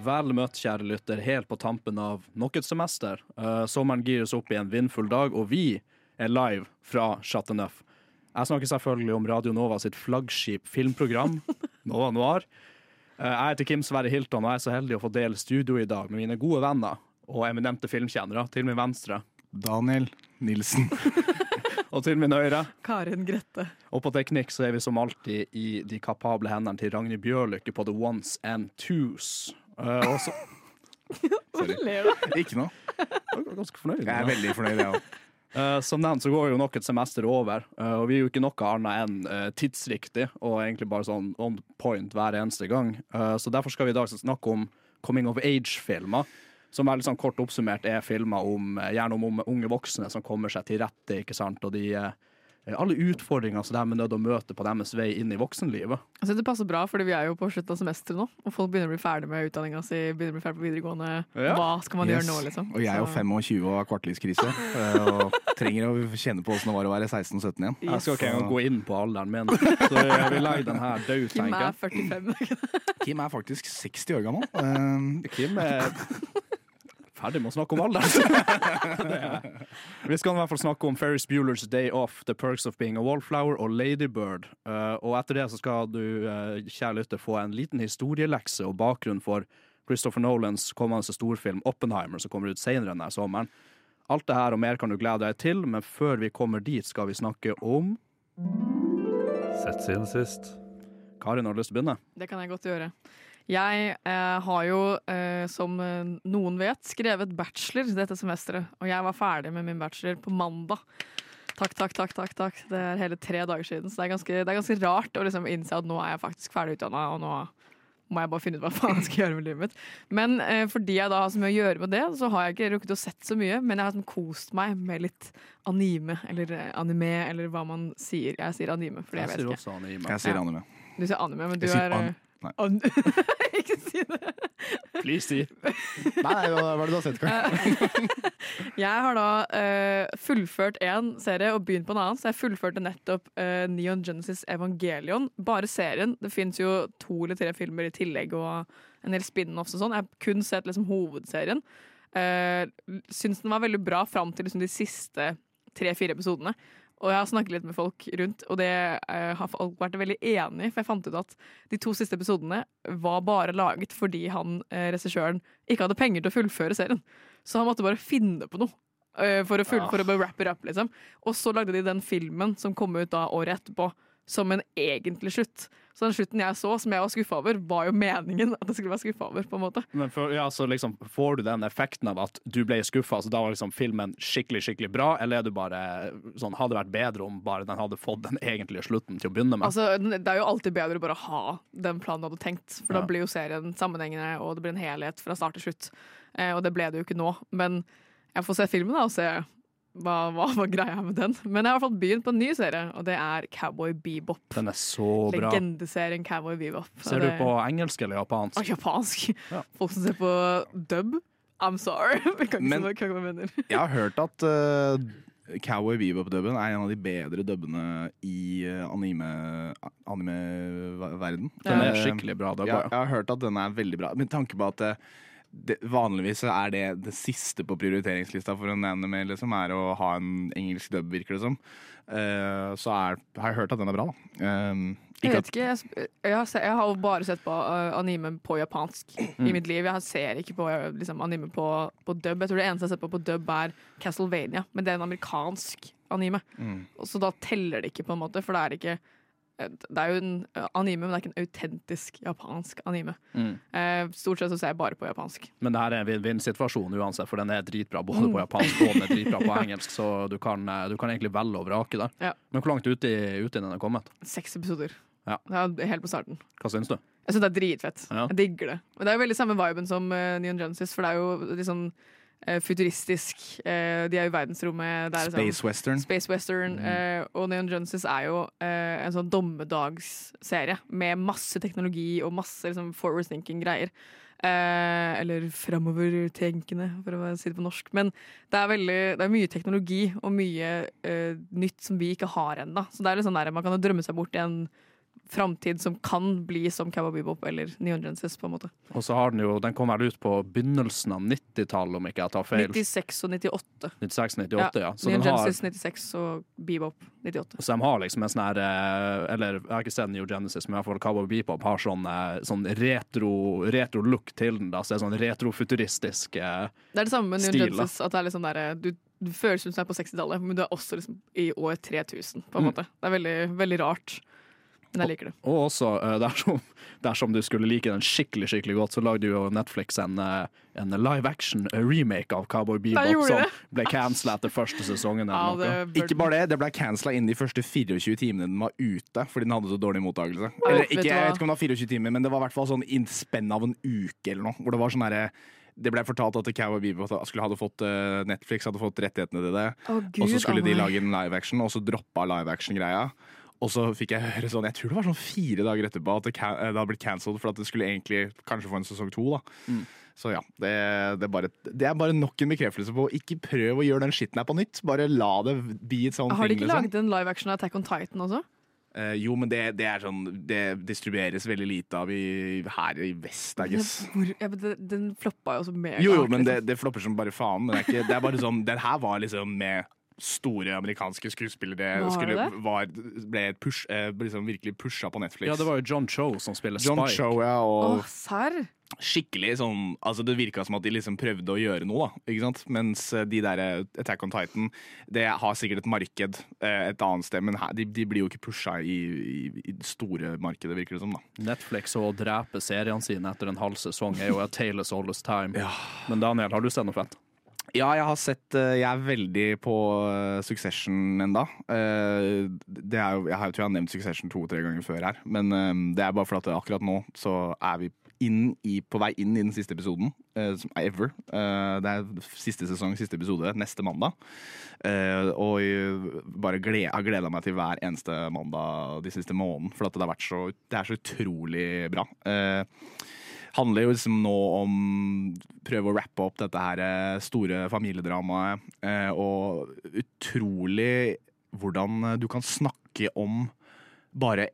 Vel møtt, kjære lytter, helt på tampen av nok et semester. Uh, sommeren gires opp i en vindfull dag, og vi er live fra Chateauneuf. Jeg snakker selvfølgelig om Radio Nova sitt flaggskip filmprogram, Nova Noir. Uh, jeg heter Kim Sverre Hilton, og jeg er så heldig å få dele studio i dag med mine gode venner og eminente filmkjennere. Til min venstre. Daniel Nilsen. og til min høyre. Karin Grette. Og på teknikk så er vi som alltid i de kapable hendene til Ragnhild Bjørlykke på The Ones and Twos. Uh, og så Hvorfor ler du? Ikke noe. Jeg er ganske fornøyd. Jeg er veldig fornøyd, jeg òg. Uh, som nevnt så går jo nok et semester over, uh, og vi er jo ikke noe annet enn uh, tidsriktig og egentlig bare sånn on point hver eneste gang. så derfor skal vi i dag snakke om coming of age-filmer. Som veldig sånn kort oppsummert er filmer om, gjerne om unge voksne som kommer seg til rette, ikke sant, og de alle utfordringer som de er nødt til å møte på deres vei inn i voksenlivet. Altså, det passer bra, fordi vi er jo på slutten av semesteret nå, og folk begynner å bli ferdig med utdanninga si, begynner å bli ferdig på videregående. Ja. Hva skal man yes. gjøre nå, liksom? Og jeg er jo 25 og har kvartlivskrise, eh, og trenger å kjenne på åssen det var å være 16-17 igjen. Yes. Jeg skal ikke engang gå inn på alderen min, så jeg vil legge den her død, tenker jeg. Kim er 45. Kim er faktisk 60 år gammel. Uh, Kim er ferdig med å snakke om alderen. Vi skal i hvert fall snakke om Ferris Bueller's Day Off, The Perks of Being a Wallflower og Ladybird. Uh, og etter det så skal du, uh, kjære lytter, få en liten historielekse og bakgrunn for Christopher Nolans kommende storfilm Oppenheimer, som kommer ut senere denne sommeren. Alt det her og mer kan du glede deg til, men før vi kommer dit, skal vi snakke om Sett siden sist. Karin, har du lyst til å begynne? Det kan jeg godt gjøre. Jeg eh, har jo, eh, som eh, noen vet, skrevet bachelor dette semesteret. Og jeg var ferdig med min bachelor på mandag. Takk, takk, takk. takk, takk. Det er hele tre dager siden, så det er ganske, det er ganske rart å liksom innse at nå er jeg faktisk ferdig utdanna, og nå må jeg bare finne ut hva faen jeg skal gjøre med livet mitt. Men eh, fordi jeg da har så mye å gjøre med det, så har jeg ikke rukket å sett så mye. Men jeg har sånn kost meg med litt anime, eller eh, anime, eller hva man sier. Jeg sier anime, fordi jeg, jeg vet ikke. Jeg Også anime. Jeg sier anime. Du sier anime, men du er an Nei. ikke si det! Please si. Nei, hva er det du har sett? Karin? jeg har da uh, fullført én serie og begynt på en annen, så jeg fullførte nettopp uh, Neon Genesis Evangelion. Bare serien. Det fins jo to eller tre filmer i tillegg og en del spin-offs og sånn. Jeg har kun sett liksom hovedserien. Uh, syns den var veldig bra fram til liksom, de siste tre-fire episodene. Og jeg har snakket litt med folk rundt, og det uh, har folk vært veldig enig i. For jeg fant ut at de to siste episodene var bare laget fordi han, uh, regissøren, ikke hadde penger til å fullføre serien. Så han måtte bare finne på noe. Uh, for å, full, for å wrap it up, liksom. Og så lagde de den filmen som kom ut da året etterpå, som en egentlig slutt. Så den slutten jeg så, som jeg var skuffa over, var jo meningen at jeg skulle være skuffa over. på en måte. Men for, ja, så liksom, Får du den effekten av at du ble skuffa, så da var liksom filmen skikkelig skikkelig bra, eller er du bare sånn Hadde vært bedre om bare den hadde fått den egentlige slutten til å begynne med? Altså, Det er jo alltid bedre å bare ha den planen du hadde tenkt, for ja. da blir jo serien sammenhengende, og det blir en helhet fra start til slutt. Eh, og det ble det jo ikke nå. Men jeg får se filmen da, og se hva, hva var greia med den. Men jeg har i hvert fall begynt på en ny serie, og det er Cowboy Bebop. Den er så bra. Legendeserien Cowboy Bebop. Ser det... du på engelsk eller japansk? Ah, japansk. Ja. Folk som ser på dub. I'm sorry. Vi kan ikke Men, hva jeg mener. jeg har hørt at uh, Cowboy Bebop-dubben er en av de bedre dubbene i uh, anime-verden. Anime den er skikkelig bra dubba. Ja, jeg har hørt at den er veldig bra, med tanke på at uh, det, vanligvis er det det siste på prioriteringslista for en anime, liksom, er å ha en engelsk dub, virker det som. Uh, så er, har jeg hørt at den er bra, da. Um, jeg vet ikke, jeg, jeg, har, jeg, har, bare sett på uh, anime på japansk mm. i mitt liv. Jeg ser ikke på liksom, anime på, på, dub. Jeg tror det eneste jeg har sett på på dub, er Castlevania, men det er en amerikansk anime. Mm. Så da teller det ikke, på en måte, for det er ikke det er jo en anime, men det er ikke en autentisk japansk anime. Mm. Eh, stort sett så ser jeg bare på japansk. Men det her er en vinn-vinn-situasjon uansett, for den er dritbra både på mm. japansk og den er dritbra på engelsk, så du kan, eh, du kan egentlig velge og vrake der. Ja. Men hvor langt ute i, den er kommet? Seks episoder. Ja. helt på starten. Hva syns du? Jeg syns det er dritfett. Ja. Jeg digger det. Men det er jo veldig samme viben som uh, Neon Genesis, for det er jo litt sånn Eh, futuristisk. Eh, de er jo i verdensrommet. Der, Space sånn, Western. Space Western mm. Eh, og Neon Genesis er jo en sånn dommedagsserie med masse teknologi og masse liksom, forward thinking greier. Eh, eller framovertenkende, for å si det på norsk. Men det er, veldig, det er mye teknologi og mye eh, nytt som vi ikke har ennå. Så det er litt sånn der, man kan jo drømme seg bort i en framtid som kan bli som Cowboy Bebop eller Neon Genesis, på en måte. Og så har den jo Den kom vel ut på begynnelsen av 90-tallet, om ikke jeg tar feil. 96 og 98. 96-98, ja. ja. Neon har, Genesis 96 og Bebop 98. så de har liksom en sånn her eh, Eller jeg har ikke sett New Genesis, men i hvert fall Cowboy Bebop har sånn, eh, sånn retro, retro look til den. da Så det er sånn retrofuturistisk eh, Det er det samme med Neon Stil. Genesis. At det er litt sånn der, du, du føles som du er på 60-tallet, men du er også liksom i år 3000. På en Mm. måte. Det er veldig, veldig rart. Men jeg liker det. Og også, eh, dersom, dersom du skulle like den skikkelig skikkelig godt, så lagde jo Netflix en, eh, en live action remake av Cowboy Bebop som det? ble cancela etter første sesongen. Ja, noe. det Ikke bare det, det ble cancela innen de første 24 timene den var ute, fordi den hadde så dårlig mottakelse. Eller ikke, jeg vet ikke om det var 24 timer, men det var i hvert fall sånn innspenn av en uke eller noe. Hvor det var sånn herre det ble fortalt at Cowboy Bebop skulle hadde fått eh, Netflix hadde fått rettighetene til det. Å, Og så skulle oh, de lage en live action, og så droppa live action-greia. Og så fikk jeg høre sånn, jeg tror det var sånn fire dager etterpå at det, eh, det hadde blitt cancelled for at det skulle egentlig kanskje få en sesong to. da. Mm. Så ja, det, det, er bare, det er bare nok en bekreftelse på ikke prøv å gjøre den skitten her på nytt. Bare la det bli et sånt ting. Har de ikke liksom. laget en live action av Attack on Titan også? Uh, jo, men det, det er sånn Det distribueres veldig lite av i, her i vest, I guess. Ja, men den, den floppa jo også mega. Jo, jo, men det, liksom. det flopper som bare faen. Men det er, ikke, det er bare sånn Den her var liksom med store amerikanske skuespillere. Var Skulle, var, ble push, eh, liksom virkelig pusha på Netflix. Ja, det var jo John Cho som spiller John Spike. Cho, ja, og serr? skikkelig sånn Altså, det virka som at de liksom prøvde å gjøre noe, da. Ikke sant? Mens eh, de der eh, Attack on Titan, det har sikkert et marked et annet sted, men her, de, de blir jo ikke pusha i, i, i store markedet, virker det som, da. Netflix og å drepe seriene sine etter en halv sesong er jo a tale as old as time. Ja. Men Daniel, har du sett noe fett? Ja, jeg har sett eh, Jeg er veldig på eh, Succession enda. Eh, det er jo, jeg tror jeg har nevnt Succession to-tre ganger før her. Men det er bare fordi at akkurat nå så er vi i, på vei inn i den siste episoden. som er ever. Det er siste sesong, siste episode, neste mandag. Og jeg bare gled, har gleda meg til hver eneste mandag de siste månedene. For at det har vært så Det er så utrolig bra. Eh, handler jo liksom nå om prøve å rappe opp dette her eh, store familiedramaet, eh, og utrolig hvordan du kan snakke om bare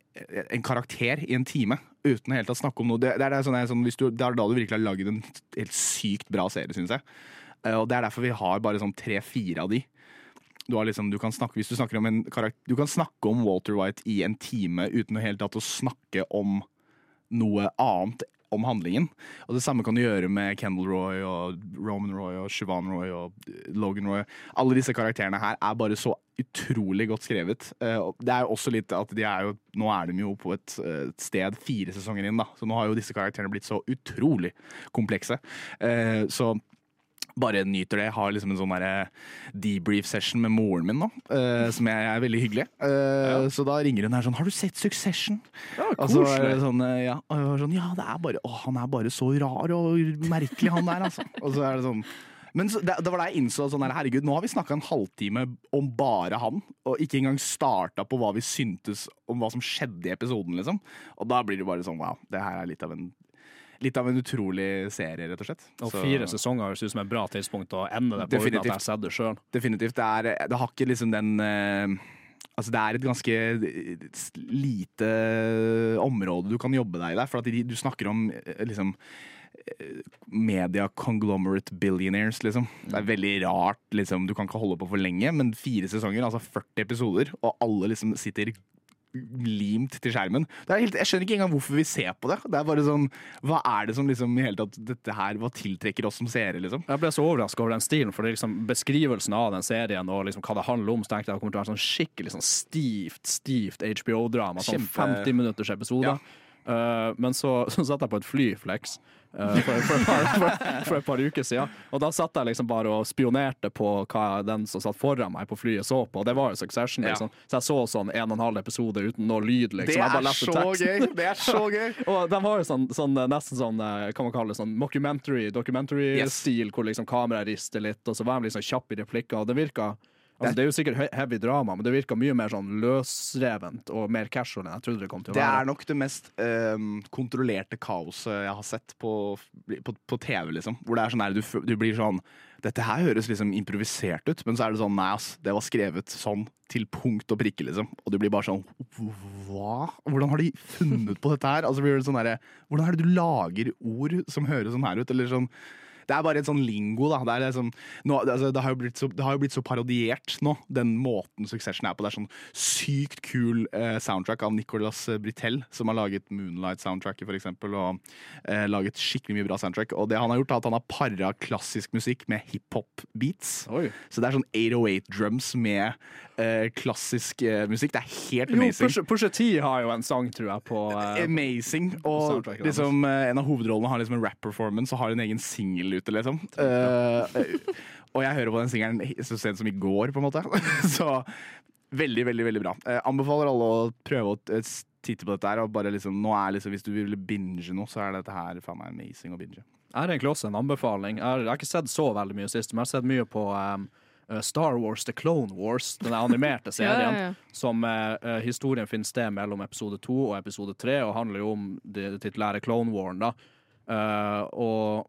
en karakter i en time uten helt å snakke om noe. Det, det, er, sånn, sånn, du, det er da du virkelig har laget en helt sykt bra serie, syns jeg. Eh, Og det er derfor vi har bare sånn tre-fire av de. Du, liksom, du, kan snakke, du, karakter, du kan snakke om Walter White i en time uten helt å snakke om noe annet om handlingen. Og det samme kan du gjøre med Kendall Roy og Roman Roy og Siobhan Roy og Logan Roy. Alle disse karakterene her er bare så utrolig godt skrevet. Eh, Det er jo også litt at de er jo Nå er de jo på eh, et sted fire sesonger inn, da. Så nå har jo disse karakterene blitt så utrolig komplekse. Eh, Så bare nyter det. Jeg har liksom en sånn debrief session med moren min nå, uh, som jeg er veldig hyggelig. Eh, Så da ringer hun her sånn 'Har du sett Succession?' Ja, koselig. sånn, eh, ja, og jeg var sånn, ja, det er bare, å, han er bare så rar og merkelig, han der, altså. Og så er det sånn men så, det, det var da jeg innså sånn her, herregud, nå har vi snakka en halvtime om bare han, og ikke engang starta på hva vi syntes om hva som skjedde i episoden, liksom. Og da blir det bare sånn wow, det her er litt av en Litt av en utrolig serie, rett og slett. Og Så- fire sesonger høres ut som et bra tidspunkt å ende det på uten at jeg har sett det sjøl. definitivt. Det, er, det har ikke liksom den uh, Altså Det er et ganske eh, lite område du kan jobbe deg i der. For de, du snakker om eh, liksom eh, Media conglomerate billionaires, liksom. Det er veldig rart. liksom Du kan ikke holde på for lenge, men fire sesonger, altså 40 episoder, og alle liksom sitter limt til skjermen. Det er helt, jeg skjønner ikke engang hvorfor vi ser på det. Det er bare sånn Hva er det som liksom i hele tatt Dette her, hva tiltrekker oss som seere, liksom? Jeg ble så overraska over den stilen, for det er liksom beskrivelsen av den serien og liksom hva det handler om, så tenkte jeg det kommer til å være sånn skikkelig sånn stivt stivt HBO-drama. Sånn Kjempe- 50 minutters episoder. Uh, men så, så satt jeg på et fly, Flex, eh, for, for, et par, for, for et par uker siden. Og da satt jeg liksom bare og spionerte på hva den som satt foran meg på flyet, så på. Og det var jo Succession. Ja. Liksom. Så jeg så sånn en og en halv episode uten noe lyd. Liksom. Jeg bare så teksten. Det er så gøy! Og de har jo sånn, sånn eh, nesten sånn eh, Kan man kalle det sånn mockumentary, documentary-stil, hvor liksom kameraet rister litt, og så var de liksom kjappe i replikker. Og det virka Altså, det er jo sikkert heavy drama, men det virker mye mer sånn løsrevent og mer casual enn jeg trodde det kom til å være. Det er nok det mest ehm, kontrollerte kaoset jeg har sett på, på, på TV, liksom. Hvor det er sånn her, du, du blir sånn Dette her høres liksom improvisert ut, men så er det sånn Nei, ass, det var skrevet sånn til punkt og prikke, liksom. Og du blir bare sånn Hva? Hvordan har de funnet på dette her? Altså blir det sånn her, Hvordan er det du lager ord som høres sånn her ut? Eller sånn det er bare en sånn lingo. da Det, liksom, nå, altså, det, har jo så, det har jo blitt så parodiert nå, den måten Succession er på. Det er sånn sykt kul eh, soundtrack av Nicolas Britell, som har laget Moonlight-soundtracket, for eksempel, og eh, laget skikkelig mye bra soundtrack. Og det han har gjort, er at han har para klassisk musikk med hiphop-beats. Så det er sånn 808 drums med eh, klassisk eh, musikk. Det er helt amazing. Jo, Pusha T har jo en sang, tror jeg, på eh, Amazing. Og liksom, eh, en av hovedrollene har liksom en rap-performance og har en egen singel ute, liksom. Eh, eh, og jeg hører på den singelen så sent som i går, på en måte. så veldig, veldig veldig bra. Uh, anbefaler alle å prøve å eh, titte på dette her. Og bare liksom, nå er liksom, hvis du vil binge noe, så er dette her faen meg amazing å binge. Jeg har egentlig også en anbefaling. Jeg har, jeg har ikke sett så veldig mye sist, men jeg har sett mye på um, uh, Star Wars The Clone Wars, den animerte serien. ja, ja. Som uh, uh, historien finner sted mellom episode to og episode tre, og handler jo om det, titulære Clone Waren. da. Uh, og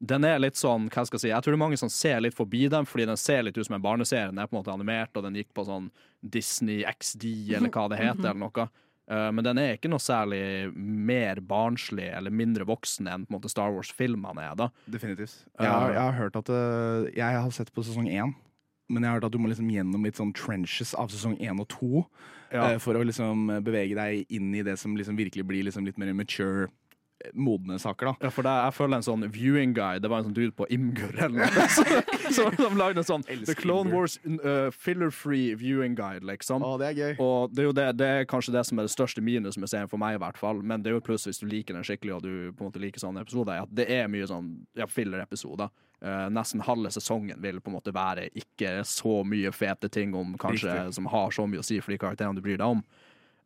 den er litt sånn, hva skal jeg si, jeg tror det er mange som ser litt forbi den, fordi den ser litt ut som en barneserie. Den er på en måte animert, og den gikk på sånn Disney XD, eller hva det heter, eller noe. Uh, men den er ikke noe særlig mer barnslig eller mindre voksen enn på en måte Star Wars-filmene er. da. Definitivt. Jeg har, jeg har hørt at eh, Jeg har sett på sesong én. Men jeg har hørt at du må liksom gjennom litt sånn trenches av sesong én og to Ja. eh, for å liksom bevege deg inn i det som liksom virkelig blir liksom litt mer mature, eh, modne saker. da Ja, for det, jeg føler en sånn viewing guide Det var en sånn dude på Imgur eller noe så- som som lagde en sånn The Clone Imgur. Wars uh, filler-free viewing guide, liksom. Å, det er gøy. Og det er jo det, det er kanskje det som er det største minus med serien for meg, i hvert fall. Men det er jo pluss hvis du liker den skikkelig, og du på en måte liker sånne episoder, at det er mye sånn ja, filler-episoder. Uh, nesten halve sesongen vil på en måte være ikke så mye fete ting om kanskje Riktig. som har så mye å si for de karakterene du bryr deg om.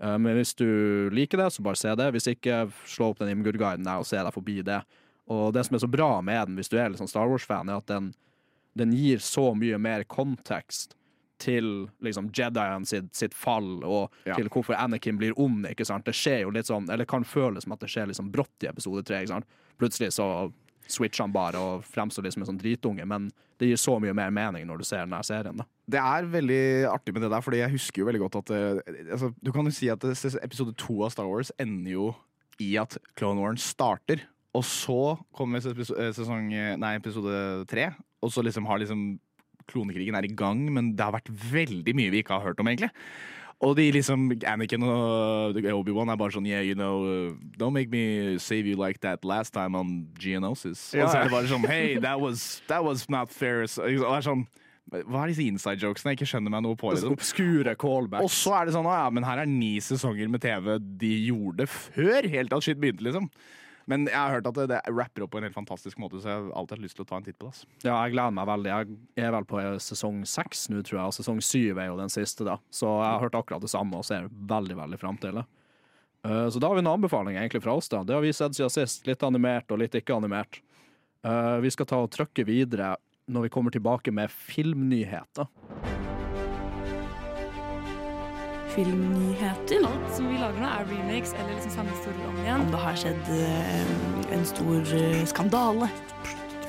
Eh, men hvis du liker det, så bare se det. Hvis ikke, slå opp den Imgur-guiden og se deg forbi det. Og det som er så bra med den, hvis du er sånn Star Wars-fan, er at den, den gir så mye mer kontekst til liksom Jedien sitt, sitt fall, og Ja. til hvorfor Anakin blir ond. ikke sant? Det skjer jo litt sånn, eller kan føles som at det skjer liksom brått i episode tre. Plutselig så switcher han bare og fremstår liksom som en sånn dritunge, men det gir så mye mer mening når du ser denne serien. da. Det er veldig artig med det der, Fordi jeg husker jo veldig godt at eh, altså, Du kan jo si at episode to av Star Wars ender jo i at Clone Wars starter. Og så kommer eh, sesong eh, Nei, episode tre, og så liksom har liksom Klonekrigen er i gang, men det har vært veldig mye vi ikke har hørt om, egentlig. Og de liksom Anakin og Obi-Wan er bare sånn Yeah, you know, uh, don't make me save you like that last time on Geonosis. Og så er det bare sånn Hey, that was, that was not fair. Og det er sånn Hva er disse inside jokesene jeg ikke skjønner meg noe på? Liksom. Obskure callbacks. Og så er det sånn, ja, men her er ni sesonger med TV de gjorde før helt alt shit begynte, liksom. Men jeg har hørt at det, det rapper opp på en helt fantastisk måte, så jeg har alltid lyst til å ta en titt på det. Altså. Ja, jeg gleder meg veldig. Jeg er vel på sesong seks nå, tror jeg, og sesong syv er jo den siste, da. Så jeg har hørt akkurat det samme og ser veldig, veldig fram til det. Eh, Så da har vi en anbefaling egentlig fra oss, da. Det har vi sett siden sist. Litt animert og litt ikke animert. Eh, Vi skal ta og trykke videre når vi kommer tilbake med filmnyheter. Filmnyheter. Alt som vi lager nå, er remakes eller liksom samme historier om igjen. Om det har skjedd eh, en stor eh, skandale.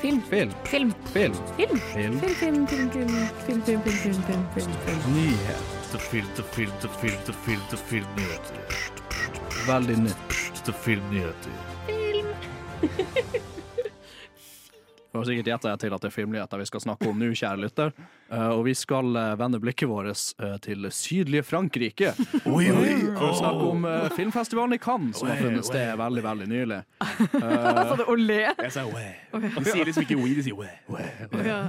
Film. Film. Film. Film. Film. Film. Film, film, film, film, film, film, film, film, film, film, film. Film, film, film, film, filmnyheter. Veldig nytt. Filmnyheter. Du har sikkert gjetta deg til at det er filmnyheter vi skal snakke om nå, kjære lytter. Uh, og vi skal uh, vende blikket vårt uh, til sydlige Frankrike. Oi, oi, For å snakke om filmfestivalen i Cannes, som har funnet sted veldig veldig nylig. Sa du olé. Jeg sa olé. De sier liksom ikke oui, de sier ja.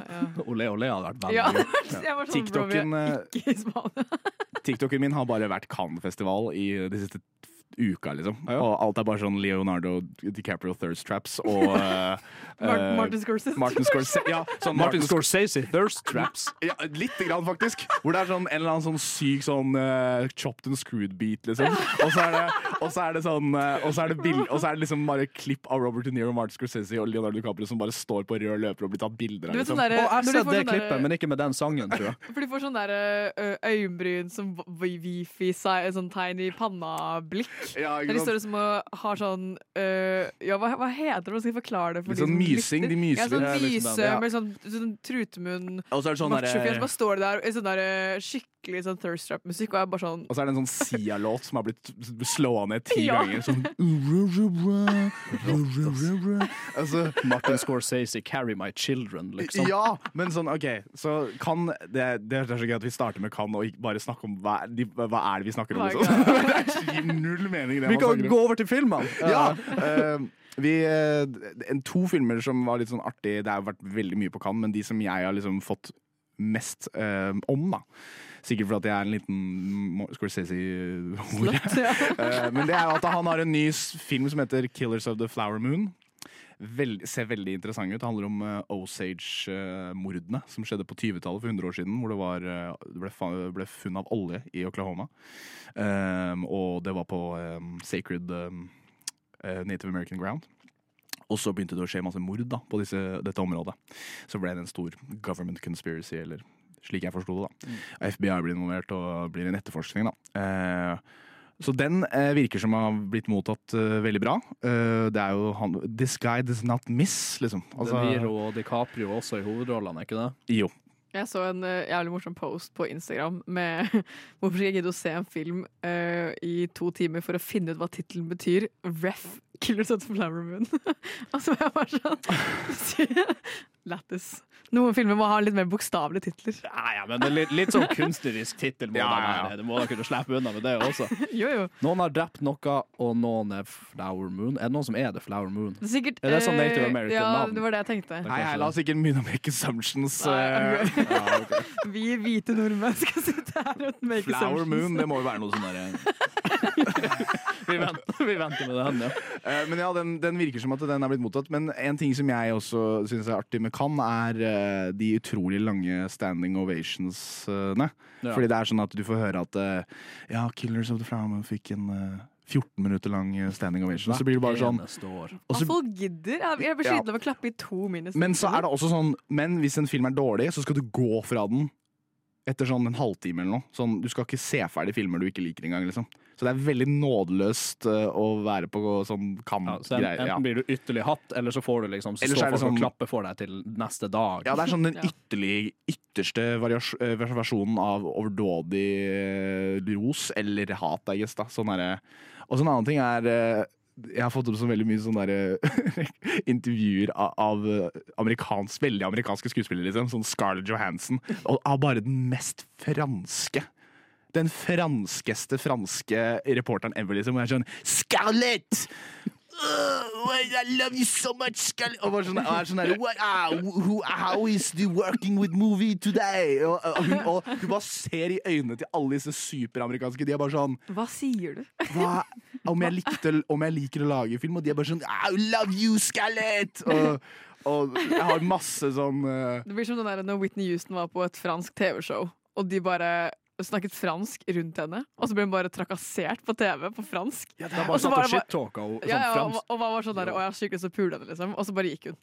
Olé olé hadde vært veldig ja. gøy. Sånn, TikToken. TikToken min har bare vært Cannes-festival i de siste uka, liksom. Og alt er bare sånn Leonardo DiCaprio thirst traps og, eh, Martin, Eh, Martin Scorsese. Martin Scorsese. Ja, sånn Martin Martin Scorsese. Thirst Traps. Ja, Lite grann, faktisk. Hvor det er sånn, en eller annen sånn syk sånn uh, chopped and screwed beat, liksom. Og så er det, og så er det sånn uh, Og så er det, bild, og så er det liksom bare klipp av Robert De Niro, Martin Scorsese og Leonardo DiCaprio som bare står på rød løper og blir tatt bilder Du av. vet sånn Liksom. derre- Og jeg har sett det sånn derre- klippet, men ikke med den sangen, tror jeg. For de får sånn der uh, øyenbryn som wifi, seg- sånn tegn i panna-blikk. Ja, Der de står liksom og har sånn Ja, hva, hva heter det? Hva skal jeg forklare det for Litt de sånn som mysing, de myser. Ja, sånn Ja, liksom myse den, ja. med sånn, sånn trutemunn, Og så er det sånn machofjes. Bare står det der i sånn der skikkelig sånn thirst trap-musikk, og er bare sånn Og så er det en sånn Sia-låt som har blitt slåa ned ti Ja. ganger. Sånn altså, Martin Scorsese, 'Carry My Children', liksom. Ja, men sånn, OK. Så kan det, det er så gøy at vi starter med kan og ikke bare snakke om hva, de, hva er det vi snakker om. Er Liksom. det gir null mening. Det Vi man kan snakker om. gå over til filmene. Ja, eh, vi, eh, en, to filmer som var litt sånn artig Det har vært veldig mye på Cannes, men de som jeg har liksom fått mest eh, om, da. Sikkert fordi jeg er en liten Mo- Scorsese-hore. ja. Eh, men det er jo at han har en ny film som heter 'Killers of the Flower Moon'. Veld, ser veldig interessant ut. Det handler om uh, Osage-mordene som skjedde på 20-tallet, for 100 år siden. Hvor det, var, uh, det ble, ble funn av olje i Oklahoma. Um, og det var på um, sacred um, eh, Native American ground. Og så begynte det å skje masse mord da, på disse, dette området. Så ble det en stor government conspiracy, eller slik jeg forsto det. da. FBI blir involvert og blir en etterforskning. da. Eh, så den eh, virker som har blitt mottatt uh, veldig bra. Uh, det er jo han This guy does not miss, liksom. Altså, De Niro og DiCaprio også i hovedrollene, er ikke det? jo. Jeg så en uh, jævlig morsom post på Instagram med hvorfor skal jeg gidde å se en film uh, i to timer for å finne ut hva tittelen betyr. Ref. Killers of the Flower Moon. altså, jeg var sånn Lættis. Noen filmer må ha litt mer bokstavelige titler. Ja, ja, men det er litt, litt sånn kunstnerisk tittel må Ja, ja, ja. Du må da kunne slippe unna med det også. Jo, jo. Noen har drept noe, og noen er Flower Moon. Er det noen som er The Flower Moon? Det er sikkert Er det sånn Native eh, American Ja, navn? det var det jeg tenkte. Nei, hei, la oss ikke begynne å make assumptions. Nei, okay. ja, ok. Vi hvite nordmenn skal sitte her og make Flower assumptions. Moon, det må jo være noe sånn derre Vi venter, vi venter med den, ja. Eh, Men ja, den, den virker som at den er blitt mottatt. Men en ting som jeg også syns er artig med Cannes, er eh, de utrolig lange standing ovationsene. Ja. Fordi det er sånn at du får høre at eh, ja, Killers of the Flower fikk en eh, 14 minutter lang standing ovation. Så blir det bare sånn og så, folk gidder. Jeg blir sliten av å klappe i to minutter. Men så er det også sånn Men hvis en film er dårlig, så skal du gå fra den etter sånn en halvtime eller noe. Sånn, du skal ikke se ferdig filmer du ikke liker engang. Liksom. Så det er veldig nådeløst uh, å være på sånn Ja, en- Ja. Enten blir du ytterlig hatt, eller så får du liksom Så står folk sånn, og klapper for deg til neste dag. Ja, det er sånn den ytterlig, ytterste eh, versjonen av overdådig eh, ros eller hat, jeg guess. Da. Sånn og så en annen ting er Jeg har fått opp så veldig mye sånne derre intervjuer av, av eh, amerikansk, veldig amerikanske skuespillere, liksom. Sånn Scarlett Johansson. Og av bare den mest franske. Den franskeste franske reporteren ever, liksom. Og jeg er sånn Scarlett! I love you so much! Og var sånn, er sånn ah, who, How is the working with movie today? Og, hun, og hun bare ser i øynene til alle disse superamerikanske. De er bare sånn Hva sier du? hva, om, jeg likte, om jeg liker å lage film, og de er bare sånn I love you, Scarlett! Og, og jeg har masse sånn uh, Det blir som den der når Whitney Houston var på et fransk TV-show, og de bare snakket fransk rundt henne, og så ble hun bare trakassert på TV på fransk. Det er Og bare satt og shit-talka og sånn Ja, ja, og, og var sånn der, å jeg har så og henne, liksom. Og så bare gikk hun.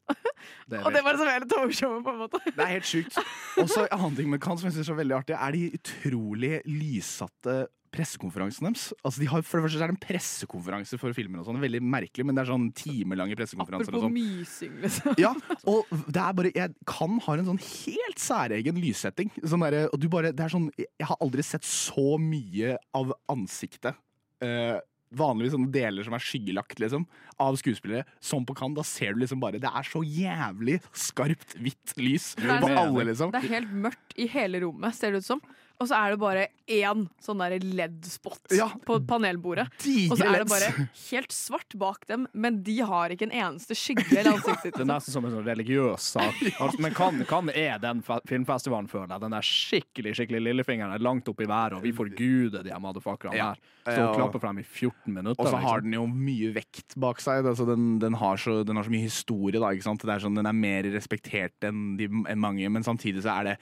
Det Og det var liksom hele talkshowet, på en måte. Det er helt sjukt. Og så en annen ting med Cannes som jeg synes er veldig artig, er de utrolig lyssatte pressekonferansene deres. Altså de har, for det første er det en pressekonferanse for filmer og sånn. Veldig merkelig, men det er sånn timelange pressekonferanser Apropos sånn. mysing, liksom. Ja, og det er bare Jeg kan ha en sånn helt særegen lyssetting. Sånn der, og du bare, det er sånn Jeg har aldri sett så mye av ansiktet. Uh, vanligvis sånne deler som er skyggelagt, liksom, av skuespillere, som på Cannes. Da ser du liksom bare Det er så jævlig skarpt hvitt lys på alle, liksom. Det er helt mørkt i hele rommet, ser det ut som. Og så er det bare én sånn der LED-spot Ja. på panelbordet. Og så er det bare helt svart bak dem, men de har ikke en eneste skygge i ansiktet Det er nesten som en sånn religiøs sak. Men kan, kan er den filmfestivalen, føler jeg. Den der skikkelig skikkelig lillefingeren er langt opp i været, og vi forguder de her motherfuckerne Ja. her. Så Ja. klapper frem i 14 minutter. Og så har liksom. den jo mye vekt bak seg. Altså den, den, har så, den har så mye historie. Da, ikke sant? Det er sånn, den er mer respektert enn, de, enn mange, men samtidig så er det,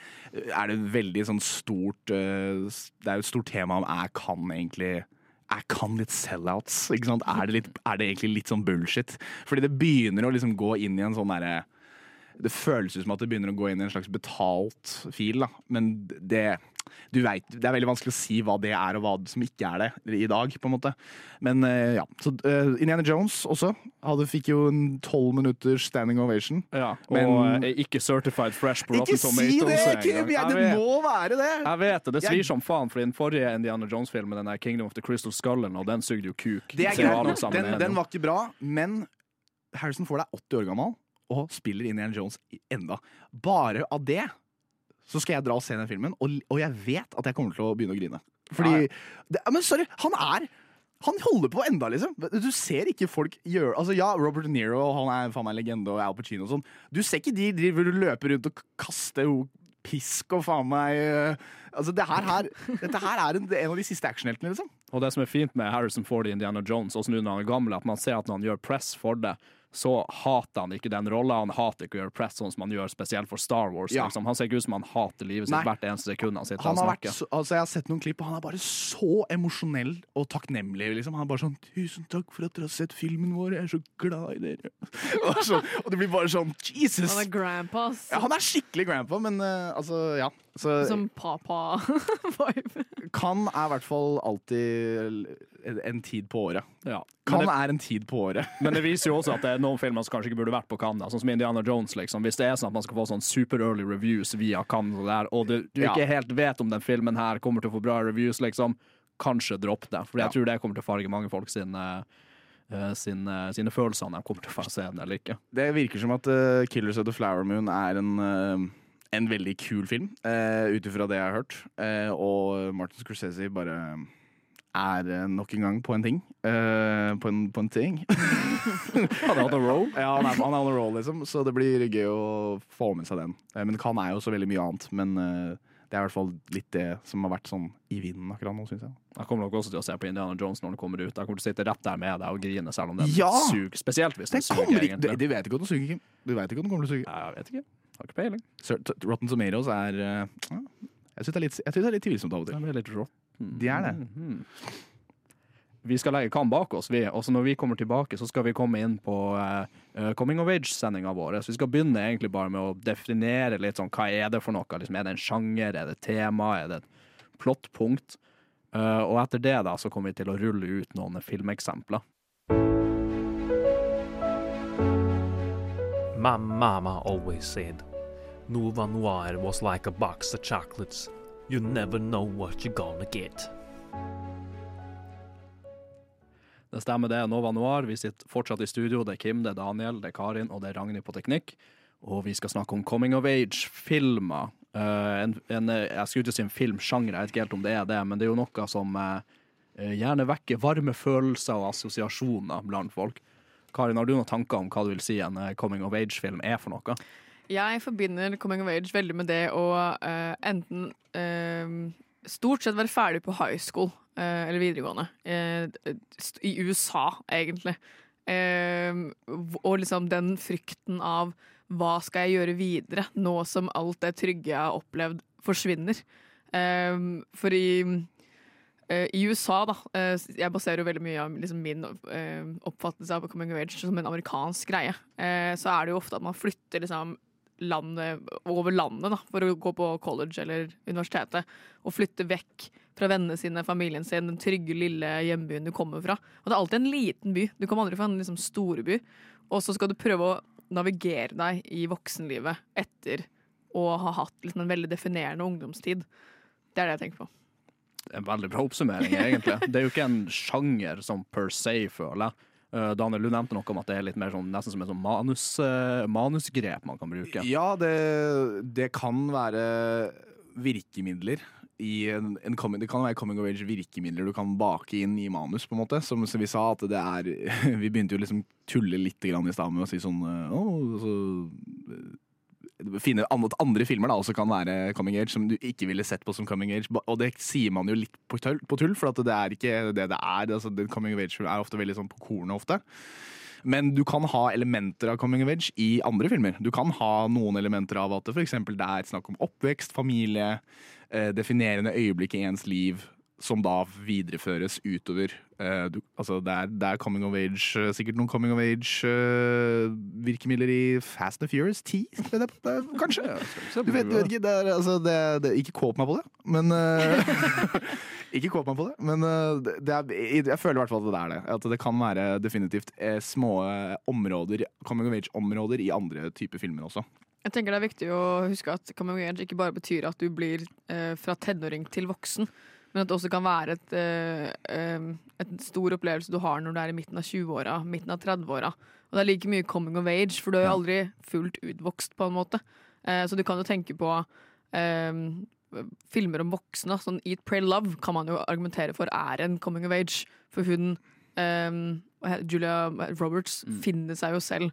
er det veldig sånn stort Det er jo et stort tema om jeg kan egentlig jeg kan litt sellouts. Ikke sant? Er, det litt, er det egentlig litt sånn bullshit? Fordi det begynner å liksom gå inn i en sånn derre Det føles ut som at det begynner å gå inn i en slags betalt fil, da. Men det du vet, Det er veldig vanskelig å si hva det er, og hva som ikke er det i dag. på en måte Men uh, ja. Så uh, Indiana Jones også hadde, fikk jo en tolv minutters standing ovation. Ja, og Men- eh, ikke certified fresh på Ikke Rotten si Tomatoes det! Engang. Ja, det vet. må være det! Jeg vet det. Det svir som faen, for i den forrige Indiana Jones-filmen, den der Kingdom of the Crystal Skullen, og den sugde jo kuk. Det er greit. Den, den var ikke bra, men Harrison Ford er 80 år gammel og spiller Indiana Jones enda. Bare av det så skal jeg dra og se den filmen, og, og jeg vet at jeg kommer til å begynne å grine. Fordi det, Men sorry, han er han holder på enda, liksom. Du ser ikke folk gjøre Altså Ja, Robert De Niro han er faen meg legende, og Al Pacino og sånn. Du ser ikke de driver og løper rundt og kaster pisk og faen meg eh, Altså, det her, her Dette her er en, en av de siste actionheltene, liksom. Og det som er fint med Harrison Ford i Indiana Jones, også nå når han er gammel, at man ser at når han gjør press for det, så hater han ikke den rolla. Han hater ikke å gjøre press sånn som han gjør spesielt for Star Wars. Ja. Liksom. Han ser ikke ut som han hater livet sitt Nei. hvert eneste sekund han sitter Han og snakker. så, altså Jeg har sett noen klipp, og han er bare så emosjonell og takknemlig. Liksom. Han er bare sånn 'Tusen takk for at dere har sett filmen vår. Jeg er så glad i dere.' og, så, og det blir bare sånn Jesus! Han er grandpa. Ja, han er skikkelig grandpa, men uh, altså, ja. Så Som papa-vibe. kan er i hvert fall alltid en, tid på året. Ja. Kan det, er en tid på året. men det viser jo også at det er noen filmer som kanskje ikke burde vært på Cannes, sånn som Indiana Jones. Liksom. Hvis det er sånn at man skal få sånn super early reviews via Cannes, og, der, og du, du Ja. ikke helt vet om den filmen her kommer til å få bra reviews, liksom, kanskje dropp det. For jeg Ja. tror det kommer til å farge mange folk sine, eh, sine, sine følelser når de kommer til å se den eller ikke. Det virker som at uh, 'Killers of the Flower Moon' er en, uh, en veldig kul film, uh, ut ifra det jeg har hørt. Uh, og Martin Scorsese bare er eh, nok en gang på en ting. Uh, på, en, på en ting. Hadde hatt en roll. ja, han er, han on a roll, liksom, så det blir gøy å få med seg den. Uh, men Kan er jo så veldig mye annet. Men uh, det er i hvert fall litt det som har vært sånn i vinden akkurat nå, syns jeg. Jeg kommer nok også til å se på Indiana Jones når den kommer ut. Jeg kommer til å sitte rett der med deg og grine selv om den Ja! suger. Spesielt hvis den, Den suger, ikke, egentlig. du vet ikke om den suger, Kim. Du vet ikke om den kommer til å suge. Jeg vet ikke. Har ikke peiling. Rotten Tomatoes er Jeg syns det, er litt- tvilsomt av og til. Det blir litt råtten. De er det. Mhm. Vi skal legge Kan bak oss, vi. Og så når vi kommer tilbake, så skal vi komme inn på eh, Coming of Age-sendinga vår. Så vi skal begynne egentlig bare med å definere litt sånn hva er det for noe. Liksom, er det en sjanger, er det et tema, er det et plottpunkt? Uh, og etter det da, så kommer vi til å rulle ut noen filmeksempler. My mama always said, Nova Noir was like a box of chocolates. You never know what you're gonna get. Det stemmer, det Nova Noir. Vi sitter fortsatt i studio. Det er Kim, det er Daniel, det er Karin og det er Ragnhild på teknikk. Og vi skal snakke om coming of age-filmer. Uh, en, en, jeg skulle ikke si en filmsjanger, jeg vet ikke helt om det er det, men det er jo noe som eh, gjerne vekker varme følelser og assosiasjoner blant folk. Karin, har du noen tanker om hva du vil si en coming of age-film er for noe? Jeg forbinder coming of age veldig med det å uh, enten uh, stort sett være ferdig på high school uh, eller videregående. I USA, egentlig. Og liksom den frykten av hva skal jeg gjøre videre, nå som alt det trygge jeg har opplevd, forsvinner. For i i USA, da Jeg baserer jo veldig mye av liksom, min oppfattelse av coming of age som en amerikansk greie. Så er det jo ofte at man flytter liksom landet, over landet da, for å gå på college eller universitetet. Og flytte vekk fra vennene sine, familien sin, den trygge, lille hjembyen du kommer fra. Og det er alltid en liten by. Du kommer aldri fra en liksom, storby. Og så skal du prøve å navigere deg i voksenlivet etter å ha hatt liksom, en veldig definerende ungdomstid. Det er det jeg tenker på. En veldig bra oppsummering, egentlig. Det er jo ikke en sjanger som per se, føler jeg. Eh, Daniel, du nevnte noe om at det er litt mer sånn, nesten som et sånn manus, eh, manusgrep man kan bruke. Ja, det, det kan være virkemidler i en, en coming, Det kan være coming of age virkemidler du kan bake inn i manus, på en måte. Som, vi sa, at det er Vi begynte jo liksom tulle litt i stad med å si sånn eh, Å, så Finne at andre filmer da også kan være coming age som du ikke ville sett på som coming age. Og det sier man jo litt på tull, på tull for det er ikke det det er. Altså, coming of age er ofte veldig sånn på kornet ofte. Men du kan ha elementer av coming of age i andre filmer. Du kan ha noen elementer av at det for eksempel det er snakk om oppvekst, familie, eh, definerende øyeblikk i ens liv, som da videreføres utover. Eh, du, altså det, er, det er coming of age, sikkert noen coming of age-virkemidler i Fast and Furious 10, det, eh, kanskje? Du vet, du vet ikke, det er, altså, det, det, ikke kåp meg på det, men eh, Ikke kåp meg på det, men eh, det, det er, jeg, føler i hvert fall at det er det. At det kan være definitivt små områder, coming of age-områder i andre typer filmer også. Jeg tenker Det er viktig å huske at coming of age ikke bare betyr at du blir eh, fra tenåring til voksen, men at det også kan være et, eh, et stor opplevelse du har når du er i midten av 20-åra, midten av 30-åra. Og det er like mye coming of age, for du er jo aldri fullt utvokst, på en måte. Eh, så du kan jo tenke på eh, filmer om voksne. Sånn Eat, Pray, Love kan man jo argumentere for er en coming of age, for hun eh, Julia Roberts Mm. finner seg jo selv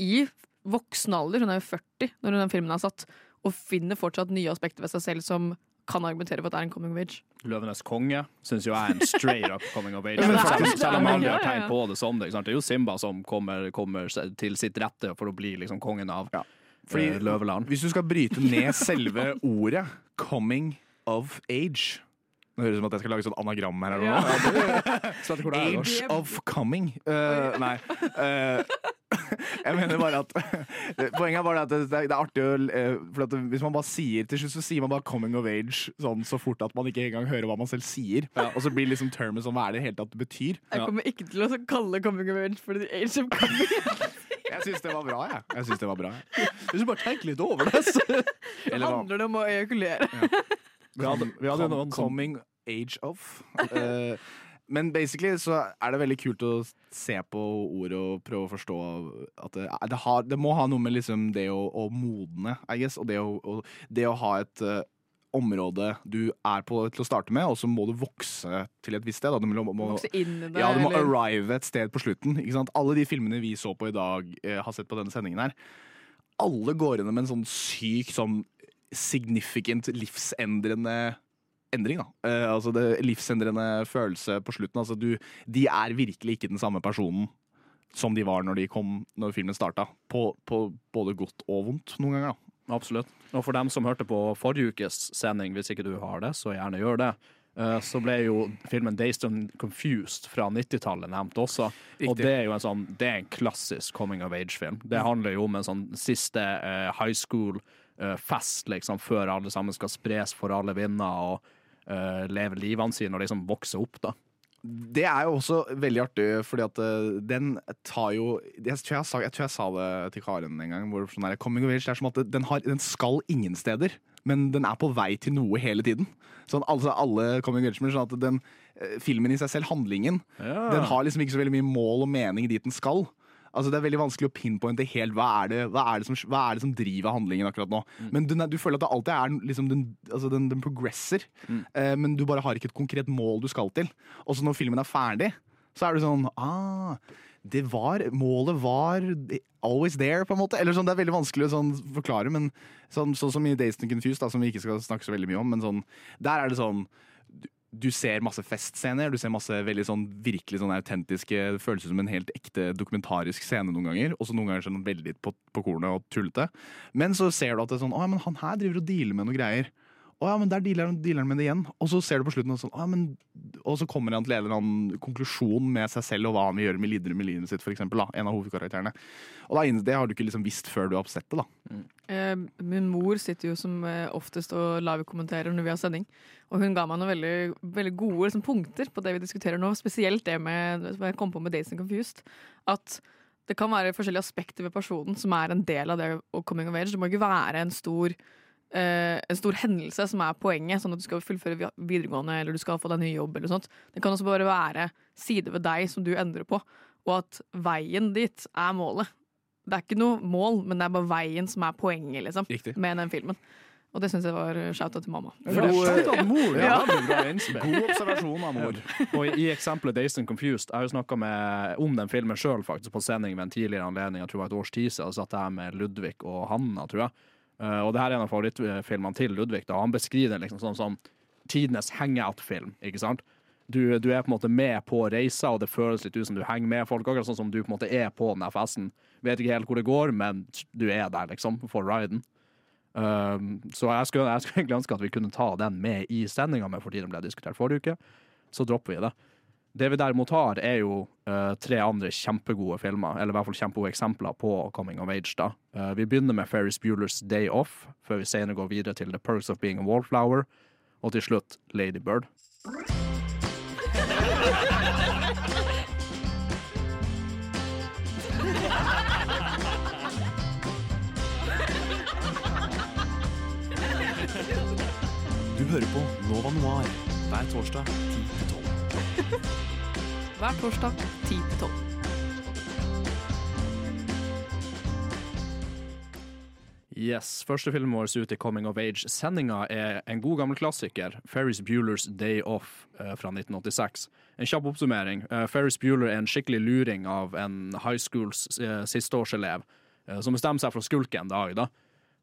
i voksen alder, hun er jo 40 når den filmen er satt, og finner fortsatt nye aspekter ved seg selv som kan argumentere for at det er en coming of age. Løvenes konge syns jo jeg er en straight up coming of age. Ja, selv, faktisk, selv om det alle har tegn på det som det. Ikke sant? Det er jo Simba som kommer, kommer til sitt rette for å bli liksom kongen av Ja. Fordi eh, Løveland. Hvis du skal bryte ned selve ordet 'coming of age' Nå høres det ut som at jeg skal lage sånn anagram her. eller noe. Det Lars? Age of coming. Uh, nei. eh, jeg mener bare at Poenget er bare at det, det er- artig å eh, For at Hvis man bare sier Til slutt så sier man bare 'coming of age' sånn så fort at man ikke engang hører hva man selv sier. Og så blir liksom termen sånn hva er det helt hele tatt det betyr. Jeg kommer ikke til å kalle coming of age for the age of coming. Jeg syns det var bra, jeg. jeg synes det var bra, jeg. Hvis du bare tenker litt over det, så Eller? Handler det om å ejakulere? Vi hadde, vi hadde jo noen som Coming age of. Eh, men basically så er det veldig kult å se på ordet og prøve å forstå at det, det, har, det må ha noe med liksom det å, å modne, I guess, og det å, og det å ha et uh, område du er på til å starte med, og så må du vokse til et visst sted. Da. Du må, må, Vokse inn i det? ja, du må eller- arrive et sted på slutten. Alle de filmene vi så på i dag, uh, har sett på denne sendingen her, alle går gjennom en sånn syk, sånn significant, livsendrende endring. Da. Eh, altså det livsendrende følelse på slutten. Altså du, de er virkelig ikke den samme personen som de var når de kom Når filmen starta. På, på både godt og vondt noen ganger. da Absolutt. Og for dem som hørte på forrige ukes sending, hvis ikke du har det, så gjerne gjør det. Eh, Så ble jo filmen Dazed and Confused fra 90-tallet nevnt også. Og det er jo en sånn Det er en klassisk coming of age-film. Det handler jo om en sånn siste eh, high school-fest, liksom, før alle sammen skal spres for alle vinder og leve livene sine og liksom vokser opp, da. Det er jo også veldig artig, fordi at eh, den tar jo Jeg tror jeg, sa, jeg tror jeg sa det til Karen en gang. Hvor sånn der, coming of age, det er som at den, har, den skal ingen steder, men den er på vei til noe hele tiden. Sånn, altså alle coming of age sånn at den, eh, Filmen i seg selv, handlingen, den har liksom ikke så veldig mye mål og mening dit den skal. Altså Det er veldig vanskelig å pinpointe helt hva er det, hva er det, som, hva er det som driver handlingen akkurat nå. Men den er, du føler at det alltid er liksom den, altså den, den progresser, eh, men du bare har ikke et konkret mål du skal til. Og så når filmen er ferdig, så er du sånn ah, det var, Målet var always there, på en måte. Eller sånn, Det er veldig vanskelig å sånn, forklare, men sånn, sånn som i Days and Confused, da, som vi ikke skal snakke så veldig mye om, men sånn, der er det sånn du, ser masse festscener, du ser masse veldig sånn virkelig sånn autentiske Det føles som en helt ekte dokumentarisk scene noen ganger. Og så noen ganger sånn veldig på, på kornet og tullete. Men så ser du at det er sånn Å men han her driver og dealer med noe greier. Å ja, men der dealer han, dealer han med det igjen. Og så ser du på slutten og sånn men Og så kommer han til en eller annen konklusjon med seg selv og hva han vil gjøre med lidere med livet sitt, for eksempel, da. En av hovedkarakterene. Og da, det har du ikke liksom visst før du har sett det, da. Eh, min mor sitter jo som eh, oftest og live-kommenterer når vi har sending. Og hun ga meg noen veldig, veldig gode liksom, punkter på det vi diskuterer nå. Spesielt det med jeg kom på med Days and Confused. At det kan være forskjellige aspekter ved personen som er en del av det å coming of age. Det må ikke være en stor, eh, en stor hendelse som er poenget, sånn at du skal fullføre videregående eller du skal få deg ny jobb. eller sånt. Det kan også bare være sider ved deg som du endrer på, og at veien dit er målet. Det er ikke noe mål, men det er bare veien som er poenget liksom, Riktig. med den filmen. Og det syns jeg var shouta til mamma. At mor, ja. God observasjon av mor. Og i, eksempelet Dazed and Confused Jeg har jo snakka om den filmen sjøl på sending ved en tidligere anledning. Jeg tror det var et års tid siden. og satt jeg her med Ludvig og Hanna, tror jeg. Eh, og det her er en av favorittfilmene til Ludvig. da Han beskriver den liksom sånn som tidenes hangout-film. ikke sant? Du, du er på en måte med på reisa, og det føles litt ut som du henger med folk. Akkurat sånn som du på en måte er på den festen. Vet ikke helt hvor det går, men du er der, liksom, for riden. Uh, så jeg skulle, jeg skulle egentlig ønske at vi kunne ta den med i sendinga, men fordi den ble diskutert forrige uke, så dropper vi det. Det vi derimot har, er jo uh, tre andre kjempegode filmer, eller i hvert fall kjempegode eksempler på coming of age. da. Uh, vi begynner med Ferris Bueller's Day Off, før vi senere går videre til The Perks of Being a Wallflower, og til slutt Lady Bird. Du hører på Nova Noir hver torsdag 10-12. Hver torsdag 10 til 12. Yes, Første filmen vår ut i Coming of Age-sendinga er en god gammel klassiker, Ferris Bueller's Day Off eh, fra 1986. En kjapp oppsummering. Eh, Ferris Bueller er en skikkelig luring av en high schools eh, sisteårselev som bestemmer seg for å skulke en dag. da.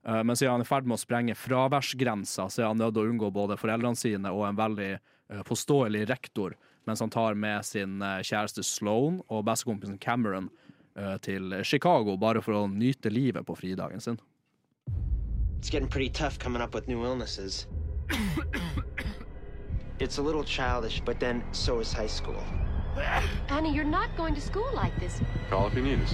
Men siden han er i ferd med å sprenge fraværsgrensa, så er han nødt til å unngå både foreldrene sine og en veldig påståelig rektor, mens han tar med sin eh, kjæreste Sloan og bestekompisen Cameron eh, til Chicago bare for å nyte livet på fridagen sin. It's getting pretty tough coming up with new illnesses. it's a little childish, but then so is high school. Annie, you're not going to school like this. Call if you need us.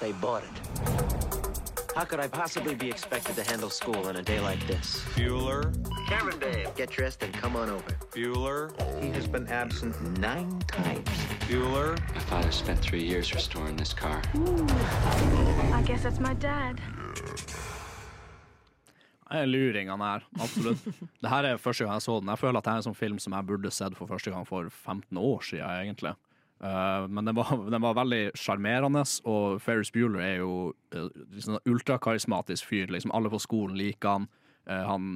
They bought it. How could I possibly be expected to handle school on a day like this? Bueller, Cameron Dave, get dressed and come on over. Bueller, He has been absent nine times. Bueller. My father spent three years restoring this car. I guess that's my dad. Jeg er luring, han her. Absolutt. det her er første gang jeg så den. Jeg føler at det er en sånn film som jeg burde sett for første gang for 15 år siden, egentlig. Uh, men den var, den var veldig sjarmerende, og Ferris Bueller er jo uh, liksom ultrakarismatisk fyr. Liksom alle på skolen liker han. Uh, han.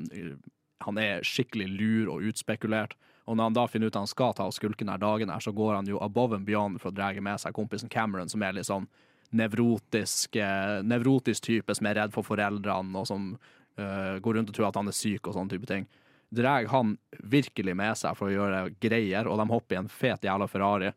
Han er skikkelig lur og utspekulert. Og når han da finner ut at han skal ta og skulke denne dagen, her, så går han jo above and beyond for å dra med seg kompisen Cameron, som er litt sånn nevrotisk, eh, nevrotisk type som er redd for foreldrene, og som eh, går rundt og tror at han er syk og sånne type ting. Drar han virkelig med seg for å gjøre greier, og de hopper i en fet jævla Ferrari.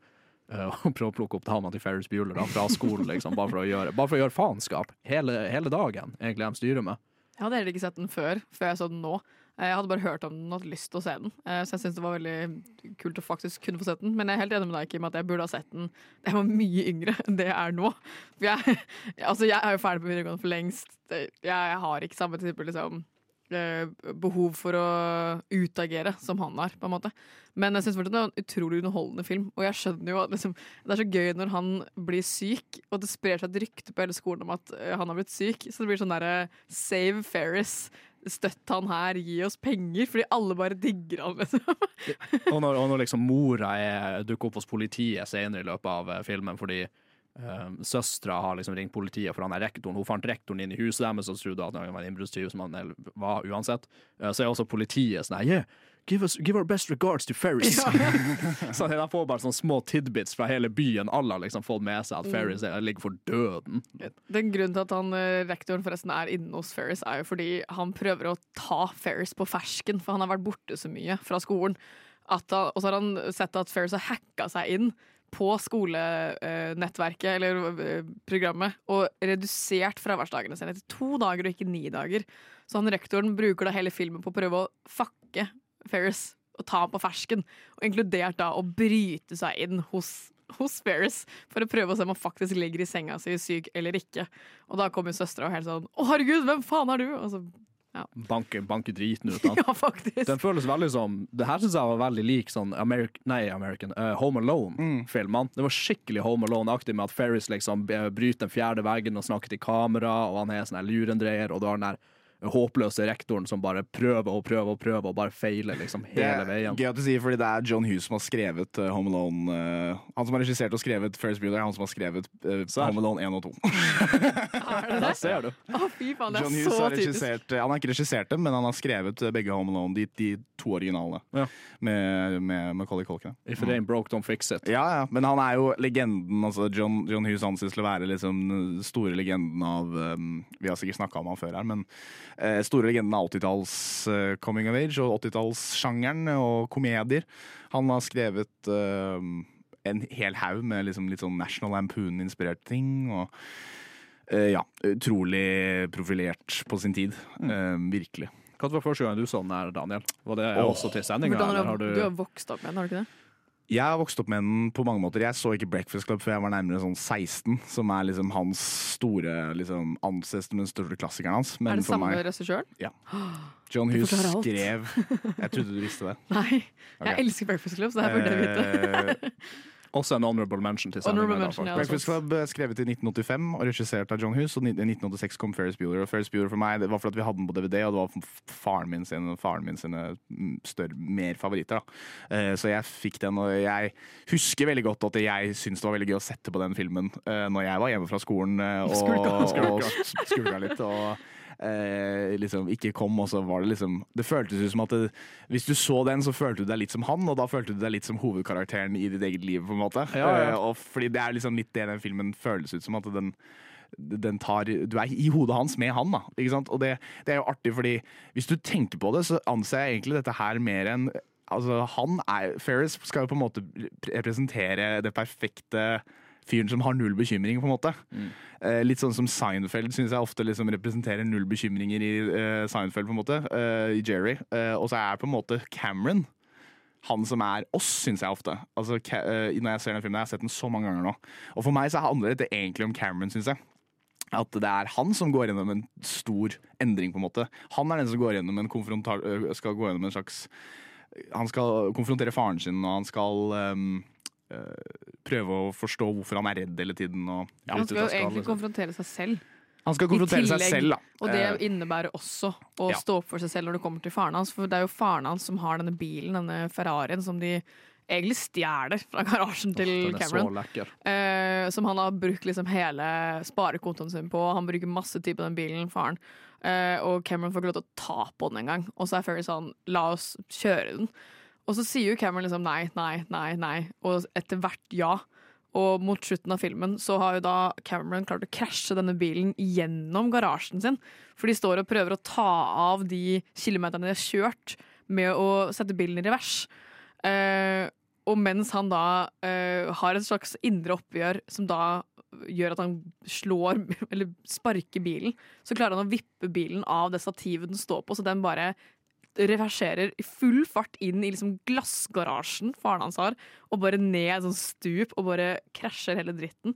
Eh, og prøve å plukke opp dama til Ferris Bueller da, fra skolen, liksom, bare for å gjøre, for å gjøre faenskap hele, hele dagen. egentlig de styrer med. Jeg hadde heller ikke sett den før, før jeg så den nå. Eh, Jeg hadde bare hørt om den og hatt lyst til å se den. Eh, Så jeg syns det var veldig kult å faktisk kunne få sett den. Men jeg er helt enig med deg, Kim, at jeg burde ha sett den da jeg var mye yngre enn det jeg er nå. For jeg, altså jeg er jo ferdig på videregående for lengst. Jeg, Jeg har ikke samme type liksom, behov for å utagere som han har, på en måte. Men jeg syns fortsatt det er en utrolig underholdende film. Og jeg skjønner jo at liksom, det er så gøy når han blir syk, og det sprer seg et rykte på hele skolen om at eh, han har blitt syk. Så det blir sånn derre Save Ferris. Støtt han her, gi oss penger, fordi alle bare digger han. Liksom. Og når, og når liksom mora er, dukker opp hos politiet senere i løpet av eh, filmen fordi uh, søstera har liksom ringt politiet for han er rektoren. Hun fant rektoren inn i huset deres og trodde at han var en innbruddstyv, som han var uansett. Eh, så er også politiet sånn yeah, give, us, give our best regards to Ferris. så de får bare sånne små tidbits fra hele byen. Alle har liksom fått med seg at Ferris mm. ligger for døden. Den grunnen til at han, eh, rektoren forresten er inne hos Ferris, er jo fordi han prøver å ta Ferris på fersken, for han har vært borte så mye fra skolen. Han, og så har han sett at Ferris har hacka seg inn på skolenettverket, eller eh, programmet, og redusert fraværsdagene sine til to dager og ikke ni dager. Så han rektoren bruker da hele filmen på å prøve å fucke Ferris og ta ham på fersken, og inkludert da å bryte seg inn hos hos Ferris for å prøve å se om han faktisk ligger i senga si syk eller ikke. Og da kommer søstera og helt sånn 'Å, herregud, hvem faen er du?' Og så, Banke, banke driten ut av han. ja, faktisk. Den føles veldig som Det her syns jeg var veldig lik sånn American, nei, American uh, Home Alone-filmene. Det var skikkelig Home Alone-aktig med at Ferris liksom eh, bryter den fjerde veggen og snakker til kamera, og han er sånn lurendreier, og du har den der håpløse rektoren som bare prøver og prøver og prøver og bare feiler liksom Det hele er veien. gøy at du sier, fordi det er John Hughes som har skrevet uh, Home Alone. uh, han som har regissert og skrevet Ferris Bueller, er han som har skrevet uh, Home Alone 1 og 2. Er det Der det? ser du. Å, fy faen, det John er Hughes så har typisk. regissert Han har ikke regissert dem, men han har skrevet begge Home Alone, de, de to originalene, Ja. med, med Macaulay Culkin. If it ain't broke, don't fix it. Ja, ja, men han er jo legenden. Altså John, John Hughes anses til å være liksom den store legenden av um, Vi har sikkert snakka om han før her, men store legenden av 80-talls eh, coming of age og 80-tallssjangeren og komedier. Han har skrevet eh, en hel haug med liksom litt sånn National Lampoon-inspirerte ting. og eh, ja, utrolig profilert på sin tid. Eh, virkelig. Hva var første gang du så den her, Daniel? Var det også til du, du du har vokst opp med den, har du ikke det? Jeg har vokst opp med den på mange måter. Jeg så ikke Breakfast Club før jeg var nærmere sånn 16, som er liksom hans store liksom, anses som den største klassikeren hans. Men er det samme regissøren? Ja. John Hughes skrev Jeg trodde du visste det. Nei. Jeg Jeg elsker Breakfast Club, så det her burde jeg vite. Også en honorable mention til Honorable mention, da, Breakfast Club eh, skrevet i 1985 og regissert av John Hughes. Og i 1986 kom Ferris Bueller. Og Ferris Bueller for meg Det var fordi vi hadde den på DVD, og det var faren min sine, faren min sine mm, større, mer favoritter. da Eh, Så jeg fikk den, og jeg husker veldig godt at jeg syntes det var veldig gøy å sette på den filmen eh, når jeg var hjemme fra skolen og, Skulka. og s- skulka litt. Og eh, liksom ikke kom, og så var det liksom Det føltes ut som at det, hvis du så den, så følte du deg litt som han, og da følte du deg litt som hovedkarakteren i ditt eget liv, på en måte. Ja, ja. Eh, og fordi det er liksom litt det den filmen føles ut som, at den den tar, du er i hodet hans med han, da. Og det, det er jo artig, fordi hvis du tenker på det, så anser jeg egentlig dette her mer enn Altså, han er Ferris skal jo på en måte representere det perfekte fyren som har null bekymring, på en måte. Eh, litt sånn som Seinfeld syns jeg ofte liksom representerer null bekymringer i eh, Seinfeld, på en måte. eh, I Jerry. Eh, og så er på en måte Cameron han som er oss, syns jeg ofte. Altså, eh, når jeg ser den filmen, jeg har sett den så mange ganger nå. Og for meg så handler dette egentlig om Cameron, syns jeg. At det er han som går gjennom en stor endring, på en måte. Han er den som går gjennom en øh, skal gå gjennom en slags Han skal konfrontere faren sin, og han skal øh, prøve å forstå hvorfor han er redd hele tiden. Og, ja, Han skal jo egentlig skallen. konfrontere seg selv. han skal konfrontere seg selv, da. Og det Eh, innebærer også å ja. stå opp for seg selv når det kommer til faren hans. For det er jo faren hans som har denne bilen, denne Ferrarien, som de egentlig stjeler fra garasjen til er Cameron. Eh, som han har brukt liksom hele sparekontoen sin på. Han bruker masse tid på den bilen, faren. Eh, og Cameron får ikke lov til å ta på den engang. Og så er Ferry sånn, la oss kjøre den. Og så sier jo Cameron liksom nei, nei, nei, nei. Og etter hvert ja. Og mot slutten av filmen så har jo da Cameron klart å krasje denne bilen gjennom garasjen sin. For de står og prøver å ta av de kilometerne de har kjørt med å sette bilen i revers. Eh, og mens han da eh, har et slags indre oppgjør som da gjør at han slår eller sparker bilen, så klarer han å vippe bilen av det stativet den står på, så den bare reverserer i full fart inn i liksom glassgarasjen faren hans har, og bare ned sånn stup og bare krasjer hele dritten.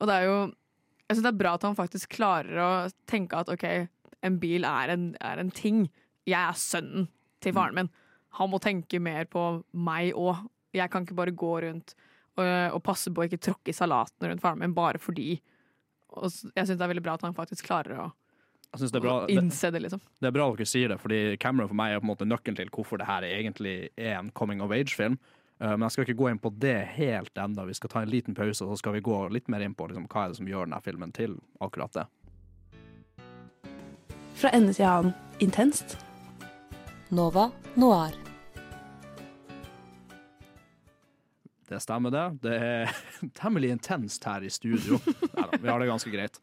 Og det er jo Jeg syns det er bra at han faktisk klarer å tenke at OK, en bil er en, er en ting. Jeg er sønnen til faren min. Han må tenke mer på meg òg. Jeg kan ikke bare gå rundt og, og passe på å ikke tråkke i salaten rundt faren min bare fordi. Og jeg syns det er veldig bra at han faktisk klarer å, Jeg synes det, er bra, det, innse det, liksom. det er bra dere sier det, fordi Cameron for meg er på en måte nøkkelen til hvorfor det her egentlig er en coming of age-film. Uh, men jeg skal ikke gå inn på det helt ennå. Vi skal ta en liten pause, og så skal vi gå litt mer inn på liksom, hva er det som gjør denne filmen til akkurat det. Fra ende til annen intenst. Nova Noir. Det stemmer, det. Det er temmelig intenst her i studio. Neida, vi har det ganske greit.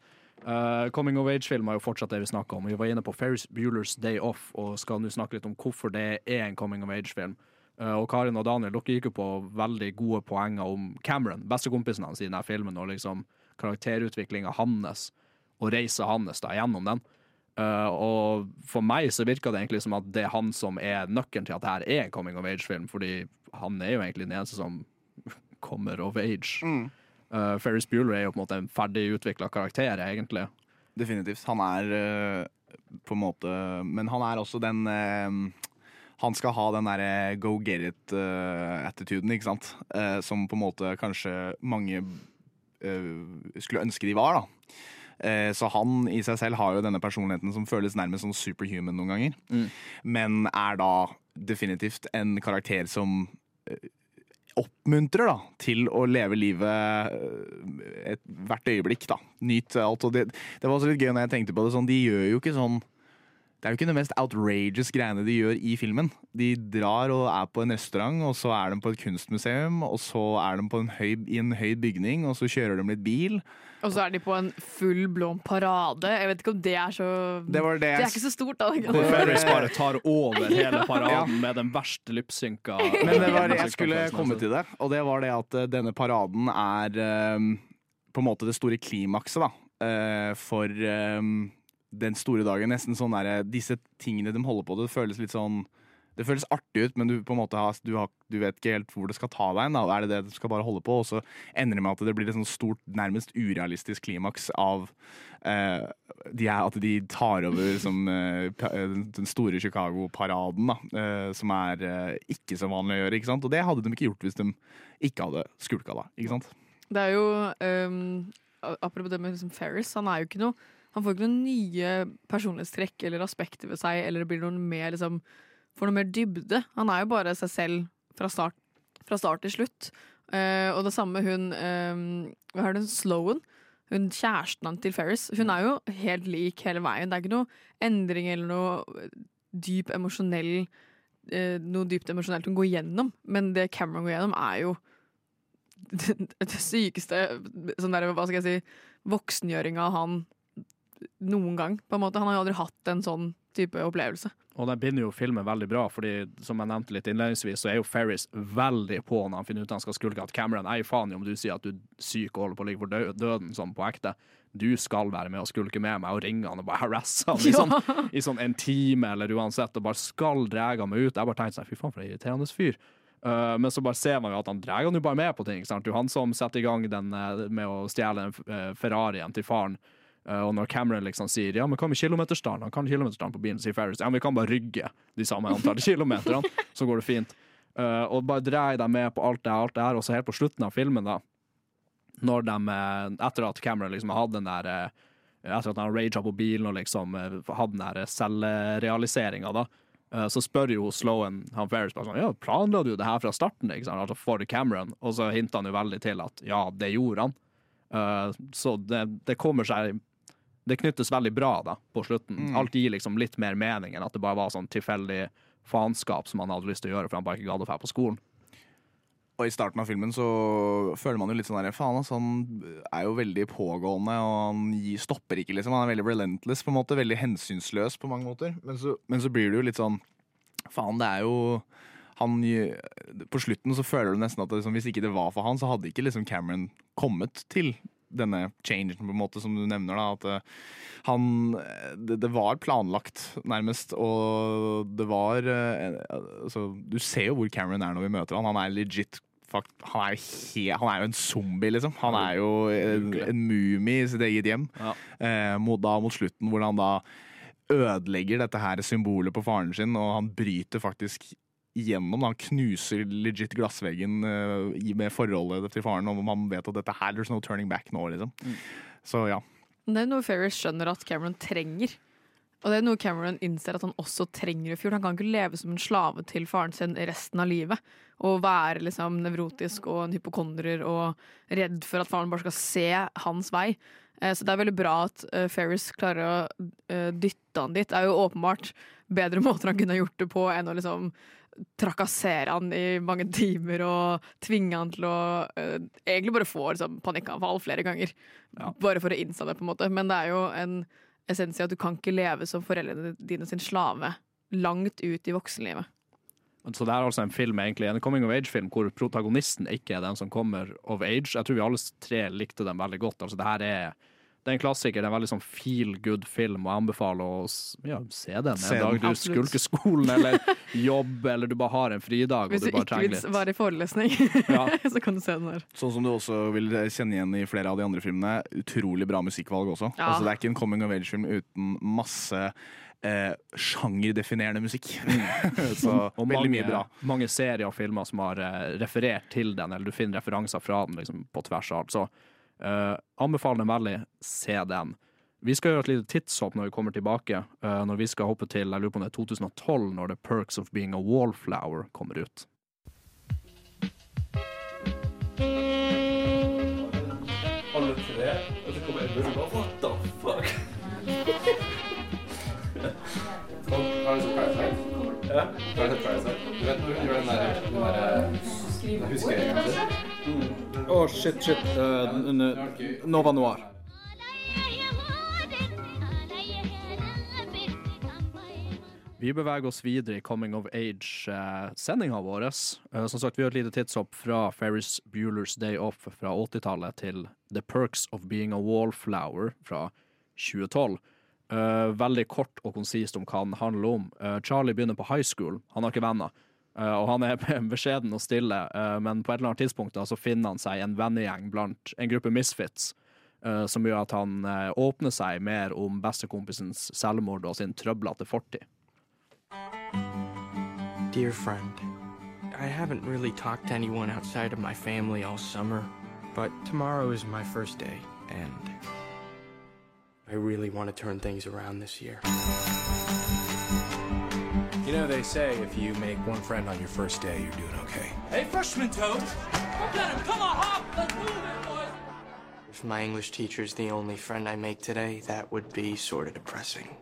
Uh, coming of age-film er jo fortsatt det vi snakker om. Vi var inne på Ferris Bueller's Day Off og skal nå snakke litt om hvorfor det er en coming of age-film. Uh, og Karin og Daniel dere gikk jo på veldig gode poenger om Cameron, bestekompisen hans i denne filmen, og liksom karakterutviklinga hans og reisa hans da gjennom den. Uh, og for meg så virka det egentlig som at det er han som er nøkkelen til at det her er en coming of age-film, fordi han er jo egentlig den eneste som kommer of age. Uh, Ferris Bueller er jo på en måte en ferdigutvikla karakter, egentlig. Definitivt. Han er uh, på en måte Men han er også den uh, Han skal ha den derre go get it-attituden, ikke sant? Som på en måte kanskje mange skulle ønske de var, da. Så han i seg selv har jo denne personligheten som føles nærmest som superhuman noen ganger. Mm. Men er da definitivt en karakter som oppmuntrer da, til å leve livet eh, et, hvert øyeblikk. da. Nyt alt. Og det, det var også litt gøy når jeg tenkte på det. sånn, De gjør jo ikke sånn det er jo ikke det mest outrageous greiene de gjør i filmen. De drar og er på en restaurant, og så er de på et kunstmuseum, og så er de på en høy, i en høy bygning, og så kjører de litt bil. Og så er de på en full blond parade. Jeg vet ikke om det er så Det var det jeg er ikke så stort, da. Hvor Ferris bare tar over hele Ja. paraden med den verste lipsynka Men det var det jeg skulle komme til det, og det var det at eh, denne paraden er um, på en måte det store klimakset da, Uh, for um, den store dagen. Nesten sånn derre Disse tingene de holder på, det føles litt sånn det føles artig ut, men du, måte du, har, du vet ikke helt hvor det skal ta deg. Da. Er det det du skal bare holde på? Og så ender det med at det blir et sånt stort, nærmest urealistisk klimaks av uh, de at de tar over som uh, den store Chicago-paraden, eh, som er ikke så vanlig å gjøre. ikke sant? Og det hadde de ikke gjort hvis de ikke hadde skulka da. ikke sant? Det er jo um, Apropos det med liksom Ferris, han er jo ikke noe Han får ikke noen nye personlighetstrekk eller aspekter ved seg, eller det blir noen mer liksom Får noe mer dybde. Han er jo bare seg selv fra start, fra start til slutt. Uh, og det samme hun uh, Hva er det, Sloan? Hun Kjæresten til Ferris. Hun er jo helt lik hele veien. Det er ikke noe endring eller noe dyp emosjonell uh, Noe dypt emosjonelt hun går gjennom. Men det Cameron går gjennom, er jo det, det sykeste sånn der, hva skal jeg si, voksengjøringa han noen gang. på en måte. Han har jo aldri hatt en sånn type opplevelse. Og den binder jo filmen veldig bra, fordi som jeg nevnte litt innledningsvis, så er jo Ferris veldig på når han finner ut at han skal skulke at Cameron gir faen i om du sier at du er syk og holder på å ligge for døden sånn på ekte. Du skal være med og skulke med meg, og ringe han og bare harasse han i sånn, i sånn en time eller uansett, og bare skal han meg ut. Jeg bare tenkte sånn, fy faen for en irriterende fyr. Uh, men så bare ser man jo at han drar jo bare med på ting. Sant? Jo han som setter i gang den uh, med å stjele uh, Ferrarien til faren. Uh, og når Cameron liksom sier ja, men hva med kilometerstand? Han kan kilometerstand på bilen, sier Ferris. Ja, men vi kan bare rygge de samme antall kilometerne, så går det fint. Uh, og bare dreier dem med på alt det, alt det her, og så helt på slutten av filmen, da, når de, eh, etter at Cameron liksom har hatt den der eh, Etter at han raga på bilen og liksom eh, hadde den der selvrealiseringa, da, eh, så spør jo Sloan han Ferris bare sånn Ja, planla du det her fra starten, ikke sant? Altså for Cameron? Og så hinter han jo veldig til at ja, det gjorde han. Eh, så det, det kommer seg Det knyttes veldig bra da, på slutten. Mm. Alt gir liksom litt mer mening enn at det bare var sånn tilfeldig faenskap som han hadde lyst til å gjøre for han bare ikke gadd å dra på skolen. Og i starten av filmen så føler man jo litt sånn der, faen altså, han er jo veldig pågående, og han stopper ikke, liksom. Han er veldig relentless, på en måte. Veldig hensynsløs på mange måter. Men så, men så blir det jo litt sånn Faen, det er jo han, På slutten så føler du nesten at det, liksom, hvis ikke det var for han, så hadde ikke liksom Cameron kommet til denne changen, på en måte, som du nevner. da, at eh, han, det, det var planlagt, nærmest, og det var eh, altså, Du ser jo hvor Cameron er når vi møter han. Han er legit han, er he, han er jo en zombie, liksom. Han er jo en, en mumie i sitt eget hjem. Eh, mot, da, mot slutten, hvor han da ødelegger dette her symbolet på faren sin, og han bryter faktisk igjennom. Han knuser legit glassveggen eh, med forholdet til faren, og man vet at dette her there's no turning back nå, liksom. Så ja. Det er noe Ferris skjønner at Cameron trenger. Og det er noe Cameron innser at han også trenger i fjor. Han kan ikke leve som en slave til faren sin resten av livet. Og være liksom nevrotisk og en hypokondrer og redd for at faren bare skal se hans vei. Eh, Så det er veldig bra at eh, Ferris klarer å dytte han dit. Det er jo åpenbart bedre måter han kunne gjort det på enn å liksom trakassere han i mange timer og tvinge han til å uh, egentlig bare få liksom, panikkanfall flere ganger. Bare for å innse det, på en måte. Men det er jo en essens i at du kan ikke leve som foreldrene dine sin slave langt ut i voksenlivet. Så det er altså en film egentlig, en coming of age-film hvor protagonisten ikke er den som kommer of age. Jeg tror vi alle tre likte den veldig godt. Altså det her er, det er en klassiker, det er en veldig sånn feel good film, og jeg anbefaler å ja, se den en dag du Absolutt. skulker skolen eller jobb, eller du bare har en fridag Hvis og du du bare ikke vil være i forelesning, Ja. så kan du se den der. Sånn som du også vil kjenne igjen i flere av de andre filmene. Utrolig bra musikkvalg også. Ja. Altså, det er ikke en coming of age-film uten masse eh, sjangerdefinerende musikk. Så og veldig mange, mye bra. mange serier og filmer som har eh, referert til den, eller du finner referanser fra den liksom, på tvers av alt. Så Eh, anbefaler den veldig. Se den. Vi skal gjøre et lite tidshopp når vi kommer tilbake. Uh, når vi skal hoppe til jeg lurer på om det er 2012, når The Perks of Being a Wallflower kommer ut. Alle tre, og så kommer Edmund og What the fuck? Har du sett Parasite? Ja. Har du sett Parasite? Du vet når hun gjør den der, den der Husker jeg Å, shit, shit. Nova Noir. Vi beveger oss videre i Coming of Age-sendinga vår. Eh, som sagt, vi har et lite tidshopp fra Ferris Bueller's Day Off fra 80-tallet til The Perks of Being a Wallflower fra 2012. Eh, veldig kort og konsist om hva den handler om. Eh, Charlie begynner på high school. Han har ikke venner. Eh, og han er beskjeden og stille, eh, men på et eller annet tidspunkt da, så finner han seg en vennegjeng blant en gruppe misfits. eh, som gjør at han åpner seg mer om bestekompisens selvmord og sin trøblete fortid. Dear friend, I haven't really talked to anyone outside of my family all summer, but tomorrow is my first day, and I really want to turn things around this year. You know, they say if you make one friend on your first day, you're doing okay. Hey, freshman toad! Come get him! Come on, hop! Let's move it, boys! If my English teacher's the only friend I make today, that would be sort of depressing.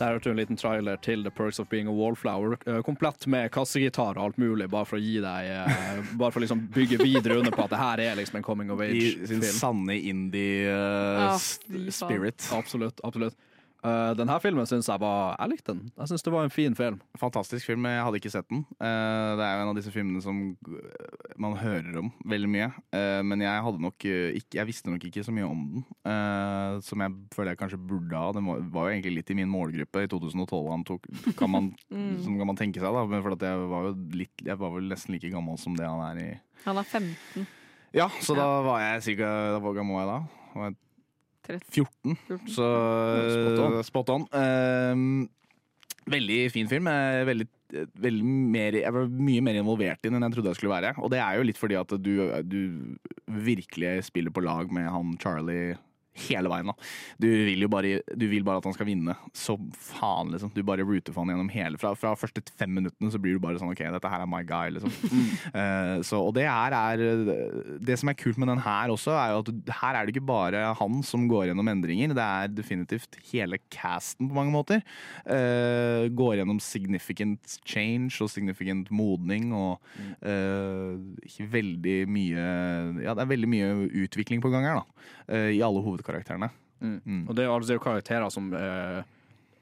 Der hørte du en liten trailer til The Perks of Being a Wallflower. eh, komplett med kassegitar og alt mulig, bare for å gi deg eh, Bare for å liksom bygge videre under på at det her er liksom en coming of I sin age-film. sanne indie uh, Ja. Absolutt. absolutt. Uh, den her filmen syns jeg var Jeg likte den. Jeg syns det var en fin film. Fantastisk film. Jeg hadde ikke sett den. Uh, det er jo en av disse filmene som eh, man hører om veldig mye. Uh, men jeg hadde nok eh, ikke Jeg visste nok ikke så mye om den eh, som jeg føler jeg kanskje burde ha. Den var, var jo egentlig litt i min målgruppe i 2012. Han tok, kan man, Mm. Som kan man tenke seg, da. Men for at jeg var jo litt Jeg var vel nesten like gammel som det han er i Han er 15. Ja, så da var jeg cirka Hvor gammel var jeg da? Var jeg 14. Så Spot on. spot on. Uh, veldig fin film. Veldig, veldig mer, jeg var mye mer involvert i den enn jeg trodde jeg skulle være. Og det er jo litt fordi at du, du virkelig spiller på lag med han Charlie hele veien. da Du vil jo bare, du vil bare at han skal vinne. Så faen, liksom. Du bare rooter for han gjennom hele Fra, fra første fem minuttene så blir du bare sånn OK, dette her er my guy, liksom. uh, så, og det her er Det som er kult med den her også, er jo at du, her er det ikke bare han som går gjennom endringer. Det er definitivt hele casten på mange måter. Uh, går gjennom significant change og significant modning og uh, veldig mye Ja, det er veldig mye utvikling på gang her, da. eh, I alle hovedkarakterene. Mm. Og det er altså karakterer som eh,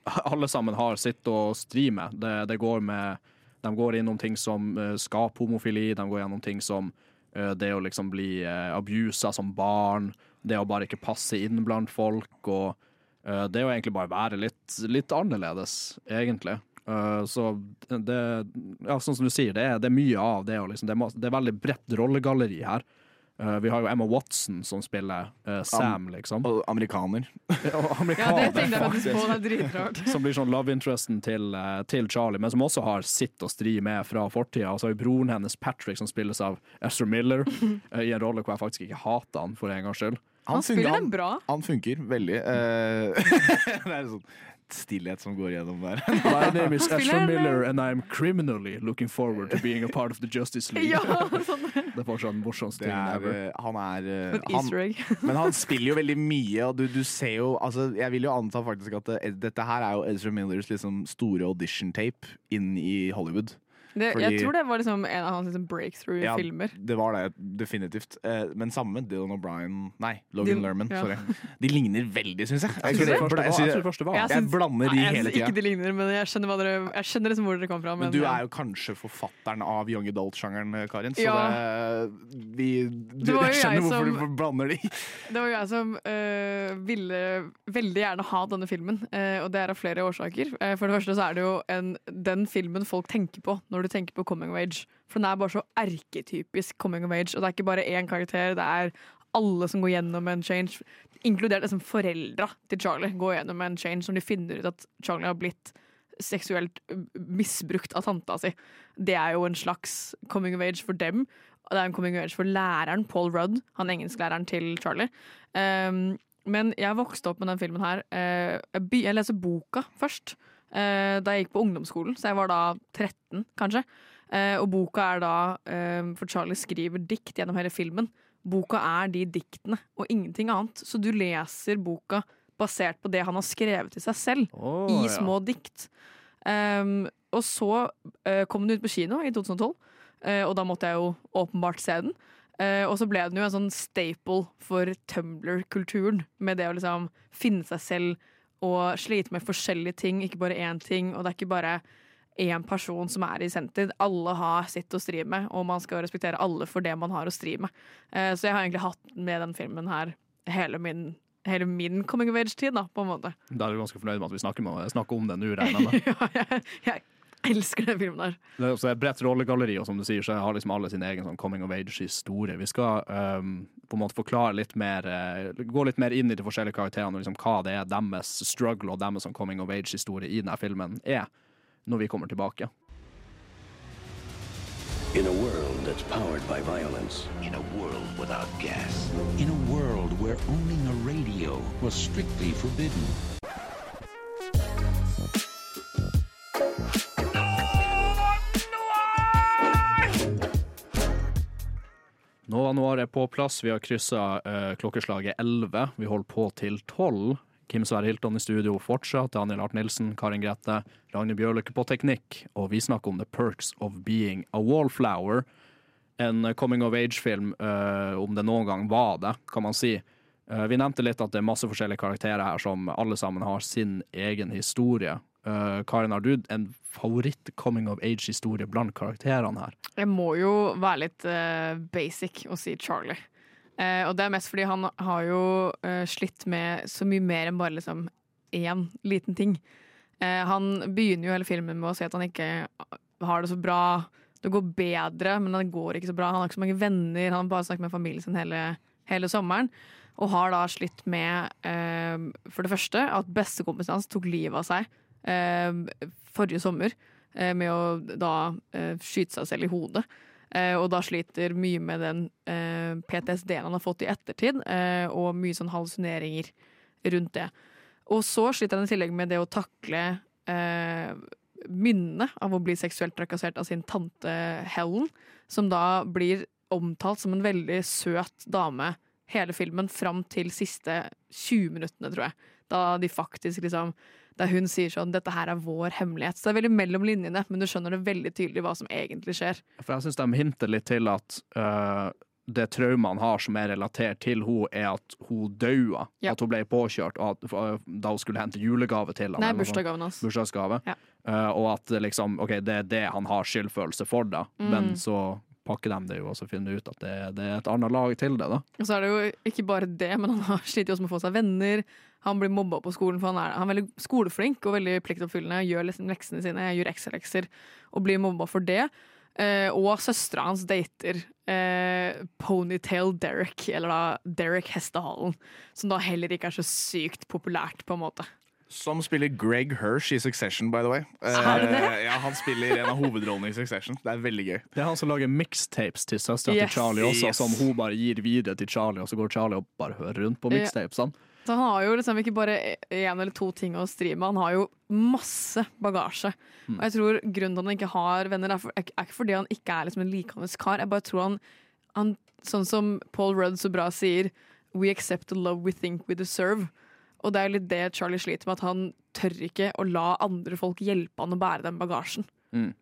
alle sammen har sitt å stri med. Det, det går med De går innom ting som eh, skaper homofili, de går gjennom ting som eh, det å liksom bli eh, abusa som barn, det å bare ikke passe inn blant folk, og eh, det å egentlig bare være litt, litt annerledes, egentlig. Eh, så det Ja, sånn som du sier, det er, det er mye av det. Liksom, det, er, det er veldig bredt rollegalleri her. Eh, vi har jo Emma Watson som spiller uh, Sam, liksom. Og amerikaner. Ja, Ja, det tenkte jeg faktisk på. Det er dritrart. Som blir sånn love interesten til, uh, til Charlie, men som også har sitt å stri med fra fortida. Og så har vi broren hennes Patrick, som spilles av Esther Miller, i en rolle hvor jeg faktisk ikke hater han, for en gangs skyld. Han spiller den bra. Han funker veldig. eh, det er sånn stillhet som går gjennom der. My name is en, Miller, and I'm criminally looking forward to being a part of the Justice League. Ja, sånn. Det er fortsatt den tingen er, ever. eh, han er eh, han. Men han spiller jo veldig mye, og du, du ser jo altså, Jeg vil jo anta faktisk at det, dette her er jo Ezra Millers liksom store audition-tape inn i Hollywood. Det, Fordi- jeg tror det var liksom en av hans liksom breakthrough-filmer. Ja, det var det definitivt. Eh, men samme Dylan O'Brien Nei, Logan Dylan- Lerman. ja. Sorry. De ligner veldig, syns jeg. Jeg jeg, jeg tror det. Jeg, blander de hele tida. Ikke de ligner, men jeg skjønner, hva dere, jeg skjønner liksom hvor dere kom fra. Men Men, du er jo kanskje forfatteren av young adult-sjangeren, Karin. Så Ja. det, vi, du, Det jeg skjønner jeg hvorfor som- du blander de. Det var jo jeg som øh, ville veldig gjerne ha denne filmen, øh, og det er av flere årsaker. Eh, for det første så er det jo en, den filmen folk tenker på når du tenker på Coming of Age. For den er bare så erketypisk Coming of Age, og det er ikke bare én karakter, det er alle som går gjennom en change. Inkludert liksom foreldra til Charlie går gjennom en change som de finner ut at Charlie har blitt seksuelt misbrukt av tanta si. Det er jo en slags coming of age for dem. Og det er en coming of age for læreren, Paul Rudd, han engelsklæreren til Charlie. Um, men jeg vokste opp med den filmen her. Uh, jeg, jeg leser boka først, da jeg gikk på ungdomsskolen. Så jeg var da 13, kanskje. Uh, og boka er da uh, For Charlie skriver dikt gjennom hele filmen. Boka er de diktene, og ingenting annet. Så du leser boka basert på det han har skrevet til seg selv, oh, i ja. små dikt. Um, og så uh, kom den ut på kino i 2012, uh, og da måtte jeg jo åpenbart se den. Uh, og så ble den jo en sånn staple for Tumblr-kulturen, med det å liksom finne seg selv og sliter med forskjellige ting, ikke bare én ting. Og det er ikke bare én person som er i senter. Alle har sitt å stri med, og man skal respektere alle for det man har å stri med. Uh, så jeg har egentlig hatt med den filmen her hele min, hele min coming of age-tid, da, på en måte. Da er du ganske fornøyd med at vi snakker, med, snakker om den nå, regner jeg med. ja, jeg, jeg elsker den filmen der. Det er også et bredt rollegalleri, og som du sier, så har liksom alle sin egen sånn coming of age-historie. Vi skal um, på en måte forklare litt mer uh, Gå litt mer inn i de forskjellige karakterene og liksom hva det er deres struggle og deres sånn coming of age-historie i denne filmen er, når vi kommer tilbake. In a world that's powered by violence. In a world without gas. In a world where owning a radio was strictly forbidden. Noir er på plass. Vi har kryssa uh, klokkeslaget 11. Vi holder på til 12. Kim Sverre Hilton i studio fortsatt. Daniel Art Nilsen, Karin Grete, Ragnhild Bjørløkke på teknikk. Og vi snakker om The Perks of Being a Wallflower. En eh, coming of age-film, uh, om det noen gang var det, kan man si. Uh, vi nevnte litt at det er masse forskjellige karakterer her som alle sammen har sin egen historie. Eh, Karin, du en favoritt-coming of age-historie blant karakterene her? Jeg må jo være litt uh, basic og si Charlie. Uh, og det er mest fordi han har jo slitt med så mye mer enn bare liksom én liten ting. Han begynner jo hele filmen med å si at han ikke har det så bra. Det går bedre, men det går ikke så bra. Han har ikke så mange venner. Han har bare snakket med familien sin hele, hele sommeren. Og har da slitt med, for det første, at bestekompisen hans tok livet av seg forrige sommer. eh, med å da eh, skyte seg selv i hodet. Eh, og da sliter mye med den eh, PTSD-en han har fått i ettertid, eh, og mye sånn hallusineringer rundt det. Og så sliter han i tillegg med det å takle eh, minnet av å bli seksuelt trakassert av sin tante Helen, som da blir omtalt som en veldig søt dame hele filmen fram til siste 20 minuttene, tror jeg. Da de faktisk liksom Da hun sier sånn 'Dette her er vår hemmelighet'. Så det er veldig mellom linjene, men du skjønner det veldig tydelig hva som egentlig skjer. For jeg syns de hinter litt til at uh, det traumet han har som er relatert til henne, er at hun daua. Ja. At hun ble påkjørt at, øh, da hun skulle hente julegave til ham. Nei, bursdagsgaven hans. Bursdagsgave. Ja. Uh, og at liksom, ok, det er det han har skyldfølelse for, da. Mm. Men så pakker de det jo, og så finner de ut at det, det er et annet lag til det, da. Og så er det jo ikke bare det, men han har sliter jo også med å få seg venner. Han blir mobba på skolen, for han er, han er veldig skoleflink og veldig pliktoppfyllende. Gjør liksom leksene sine, gjør ekstralekser og blir mobba for det. Eh, og søstera hans dater eh, Ponytail Derek, eller da Derek Hestehalen, som da heller ikke er så sykt populært, på en måte. Som spiller Greg Hersh i Succession, by the way. Er det det? Eh, ja, Han spiller en av hovedrollene i Succession. Det er veldig gøy. Det er han som lager mixtapes til søstera Yes. til Charlie også, Yes. som hun bare gir videre til Charlie, og så går Charlie og bare hører rundt på Ja. mixtapesene. Så han har jo liksom ikke bare én eller to ting å stri med, han har jo masse bagasje. Og jeg tror grunnen til at han ikke har venner, er, for, er ikke fordi han ikke er liksom en likandes kar. Jeg bare tror han, han Sånn som Paul Rudd så bra sier, We accept the love we think we deserve. Og det er litt det Charlie sliter med, at han tør ikke å la andre folk hjelpe han å bære den bagasjen. Mm.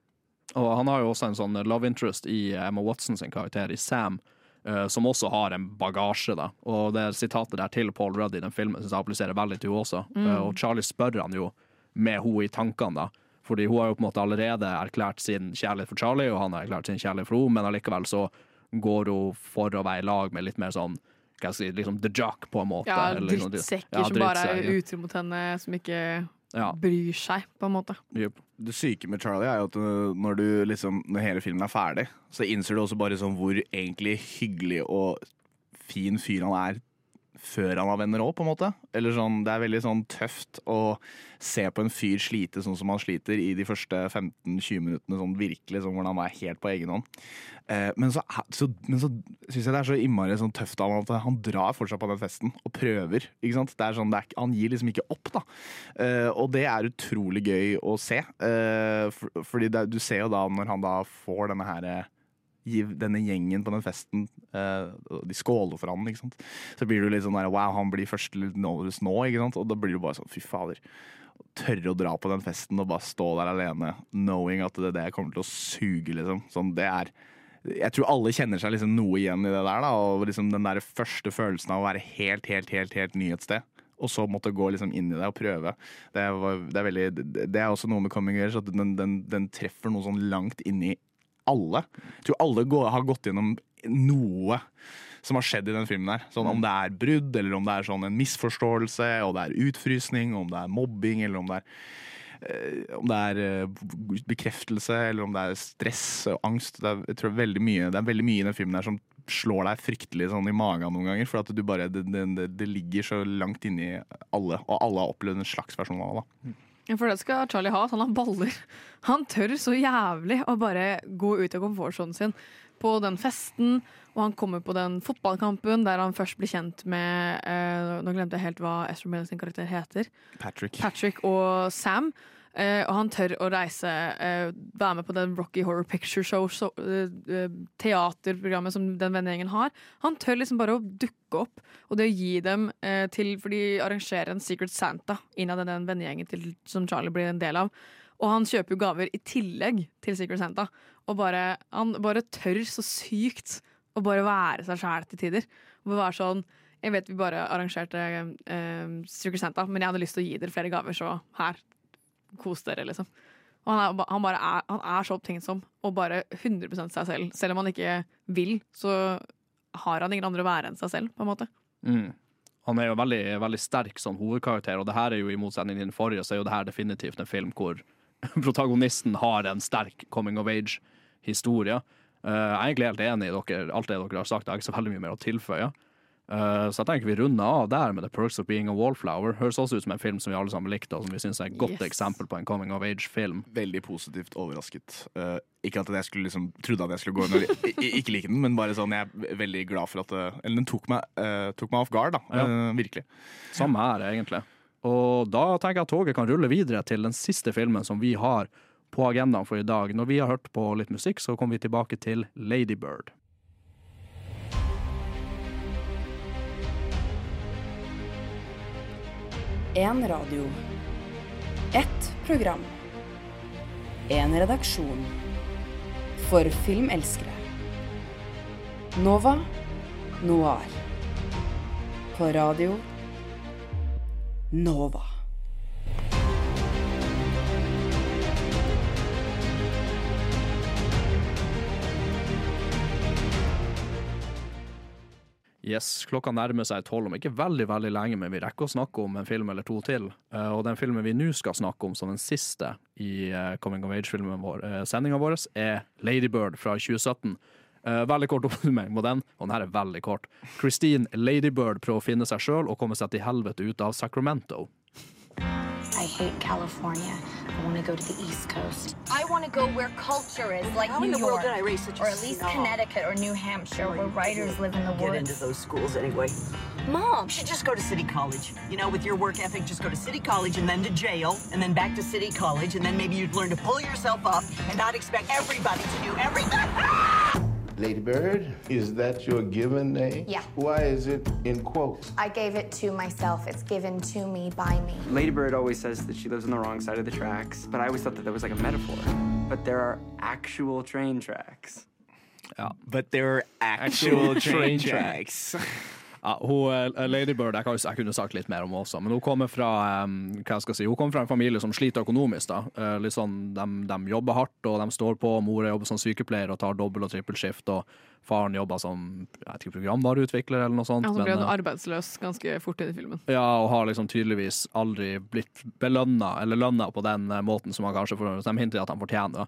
Og han har jo også en sånn love interest i Emma Watson sin karakter, i Sam, uh, som også har en bagasje. da. Og det sitatet der til Paul Rudd i den filmen synes jeg appliserer veldig til henne også. Mm. Uh, og Charlie spør han jo med henne i tankene, da. Fordi hun har jo på en måte allerede erklært sin kjærlighet for Charlie, og han har erklært sin kjærlighet for henne, men allikevel så går hun for å være i lag med litt mer sånn hva skal jeg si, liksom the jock, på en måte. Ja, drittsekker Ja, som bare er utro mot henne, som ikke Ja. bryr seg, på en måte. Det syke med Charlie er jo at uh, når, du liksom, når hele filmen er ferdig, så innser du også bare sånn hvor egentlig hyggelig og fin fyr han er før han har venner òg, på en måte. Eller sånn, Det er veldig sånn tøft å se på en fyr slite sånn som han sliter i de første 15-20 minuttene, sånn virkelig sånn hvordan han er helt på egen hånd. Eh, men så, så, så syns jeg det er så innmari sånn tøft av ham at han drar fortsatt på den festen og prøver. ikke sant? Det er sånn, det er, han gir liksom ikke opp, da. Eh, og det er utrolig gøy å se. Eh, for, fordi det, du ser jo da når han da får denne her eh, denne gjengen på den festen eh, De skåler for han, ikke sant. Så blir du litt sånn der Wow, han blir første Norris nå, ikke sant. Og da blir du bare sånn Fy fader. Tørre å dra på den festen og bare stå der alene, knowing at det, det kommer til å suge, liksom. Sånn, det er jeg tror alle kjenner seg liksom noe igjen i det der. da, og liksom Den der første følelsen av å være helt, helt, helt, helt ny et sted. Og så måtte gå liksom inn i det og prøve. Det, var, det, er, veldig, det er også noe med Coming Years, at den, den, den treffer noe sånn langt inni alle. Jeg tror alle går, har gått gjennom noe som har skjedd i den filmen her. Sånn, om det er brudd, eller om det er sånn en misforståelse, og det er utfrysning, om det er mobbing, eller om det er eh, om det er eh, bekreftelse, eller om det er stress og angst. Det er, jeg tror veldig mye, det er veldig mye i den filmen her som slår deg fryktelig sånn i magen noen ganger. For at du bare, det, det, det ligger så langt inni alle, og alle har opplevd en slags versjon av det. For det skal Charlie ha. Han har baller. Han tør så jævlig å bare gå ut av komfortsonen sin på den festen. Og han kommer på den fotballkampen der han først blir kjent med eh, Nå glemte jeg helt hva Esther Miller sin karakter heter. Patrick. Patrick og Sam. Eh, og han tør å reise, eh, være med på den Rocky Horror Picture Show, så, eh, teaterprogrammet som den vennegjengen har. Han tør liksom bare å dukke opp, og det å gi dem til For de arrangerer en Secret Santa innad i den vennegjengen som Charlie blir en del av. Og han kjøper jo gaver i tillegg til Secret Santa. Og bare, han bare tør så sykt å bare være seg sjæl til tider. Og være sånn Jeg vet vi bare arrangerte eh, Secret Santa, men jeg hadde lyst til å gi dere flere gaver, så her, kos dere, liksom. Og han er, han er, han er så opptenksom og bare 100 seg selv. Selv om han ikke vil, så har han ingen andre å være enn seg selv, på en måte. Mm. Han er jo veldig, veldig sterk som hovedkarakter, og det her er jo i motsetning til den forrige, så er jo det her definitivt en film hvor protagonisten har en sterk coming of age-historie. Eh, jeg er egentlig helt enig i dere, alt det dere har sagt, jeg har ikke så veldig mye mer å tilføye. Eh, så jeg tenker vi runder av der med The Perks of Being a Wallflower. Høres også ut som en film som vi alle sammen likte, og som vi syns er et godt Yes. eksempel på en coming of age-film. Veldig positivt overrasket. Uh, ikke at jeg skulle liksom trodde at jeg skulle gå inn og ikke like den, men bare sånn jeg er veldig glad for at det, Eller den tok meg, tok meg off guard, da. Ja. Virkelig. Samme her, egentlig. Og da tenker jeg at toget kan rulle videre til den siste filmen som vi har på agendaen for i dag. Når vi har hørt på litt musikk, så kommer vi tilbake til Ladybird. En radio. Ett program. En redaksjon. For filmelskere. Nova Noir. På radio Nova. Yes, klokka nærmer seg tolv om ikke veldig veldig lenge, men vi rekker å snakke om en film eller to til. Eh, og den filmen vi nå skal snakke om som den siste i uh, Coming of Age-filmen vår, uh, sendinga vår, er Ladybird fra 2017. Eh, veldig kort oppsummering på den, og den her er veldig kort. Christine Ladybird prøver å finne seg sjøl og komme seg til helvete ut av Sacramento. I hate California. I want to go to the East Coast. I want to go where culture is, like How New in the world York, did I raise such or at least snob? Connecticut or New Hampshire, where writers live in the woods. Get woods. into those schools anyway. Mom, You should just go to city college. You know, with your work ethic, just go to city college and then to jail and then back to city college and then maybe you'd learn to pull yourself up and not expect everybody to do everything. Ladybird, is that your given name? Yeah. Why is it in quotes? I gave it to myself. It's given to me by me. Ladybird always says that she lives on the wrong side of the tracks, but I always thought that that was like a metaphor. But there are actual train tracks. Ja. But there are actual train tracks. Ja, hun, eh, Ladybird jeg, kan, jeg kunne sagt litt mer om henne også, men hun kommer fra hva jeg si, hun kommer fra en familie som sliter økonomisk. da. Eh, litt sånn, de, de jobber hardt og de står på. Mora jobber som sykepleier og tar dobbel- og trippelskift. og Faren jobber som jeg vet ikke, programvareutvikler eller noe sånt. Han men, ble eh, arbeidsløs ganske fort i filmen. ja, og har liksom tydeligvis aldri blitt belønna eller lønna på den måten som han kanskje får, de hinter at han fortjener.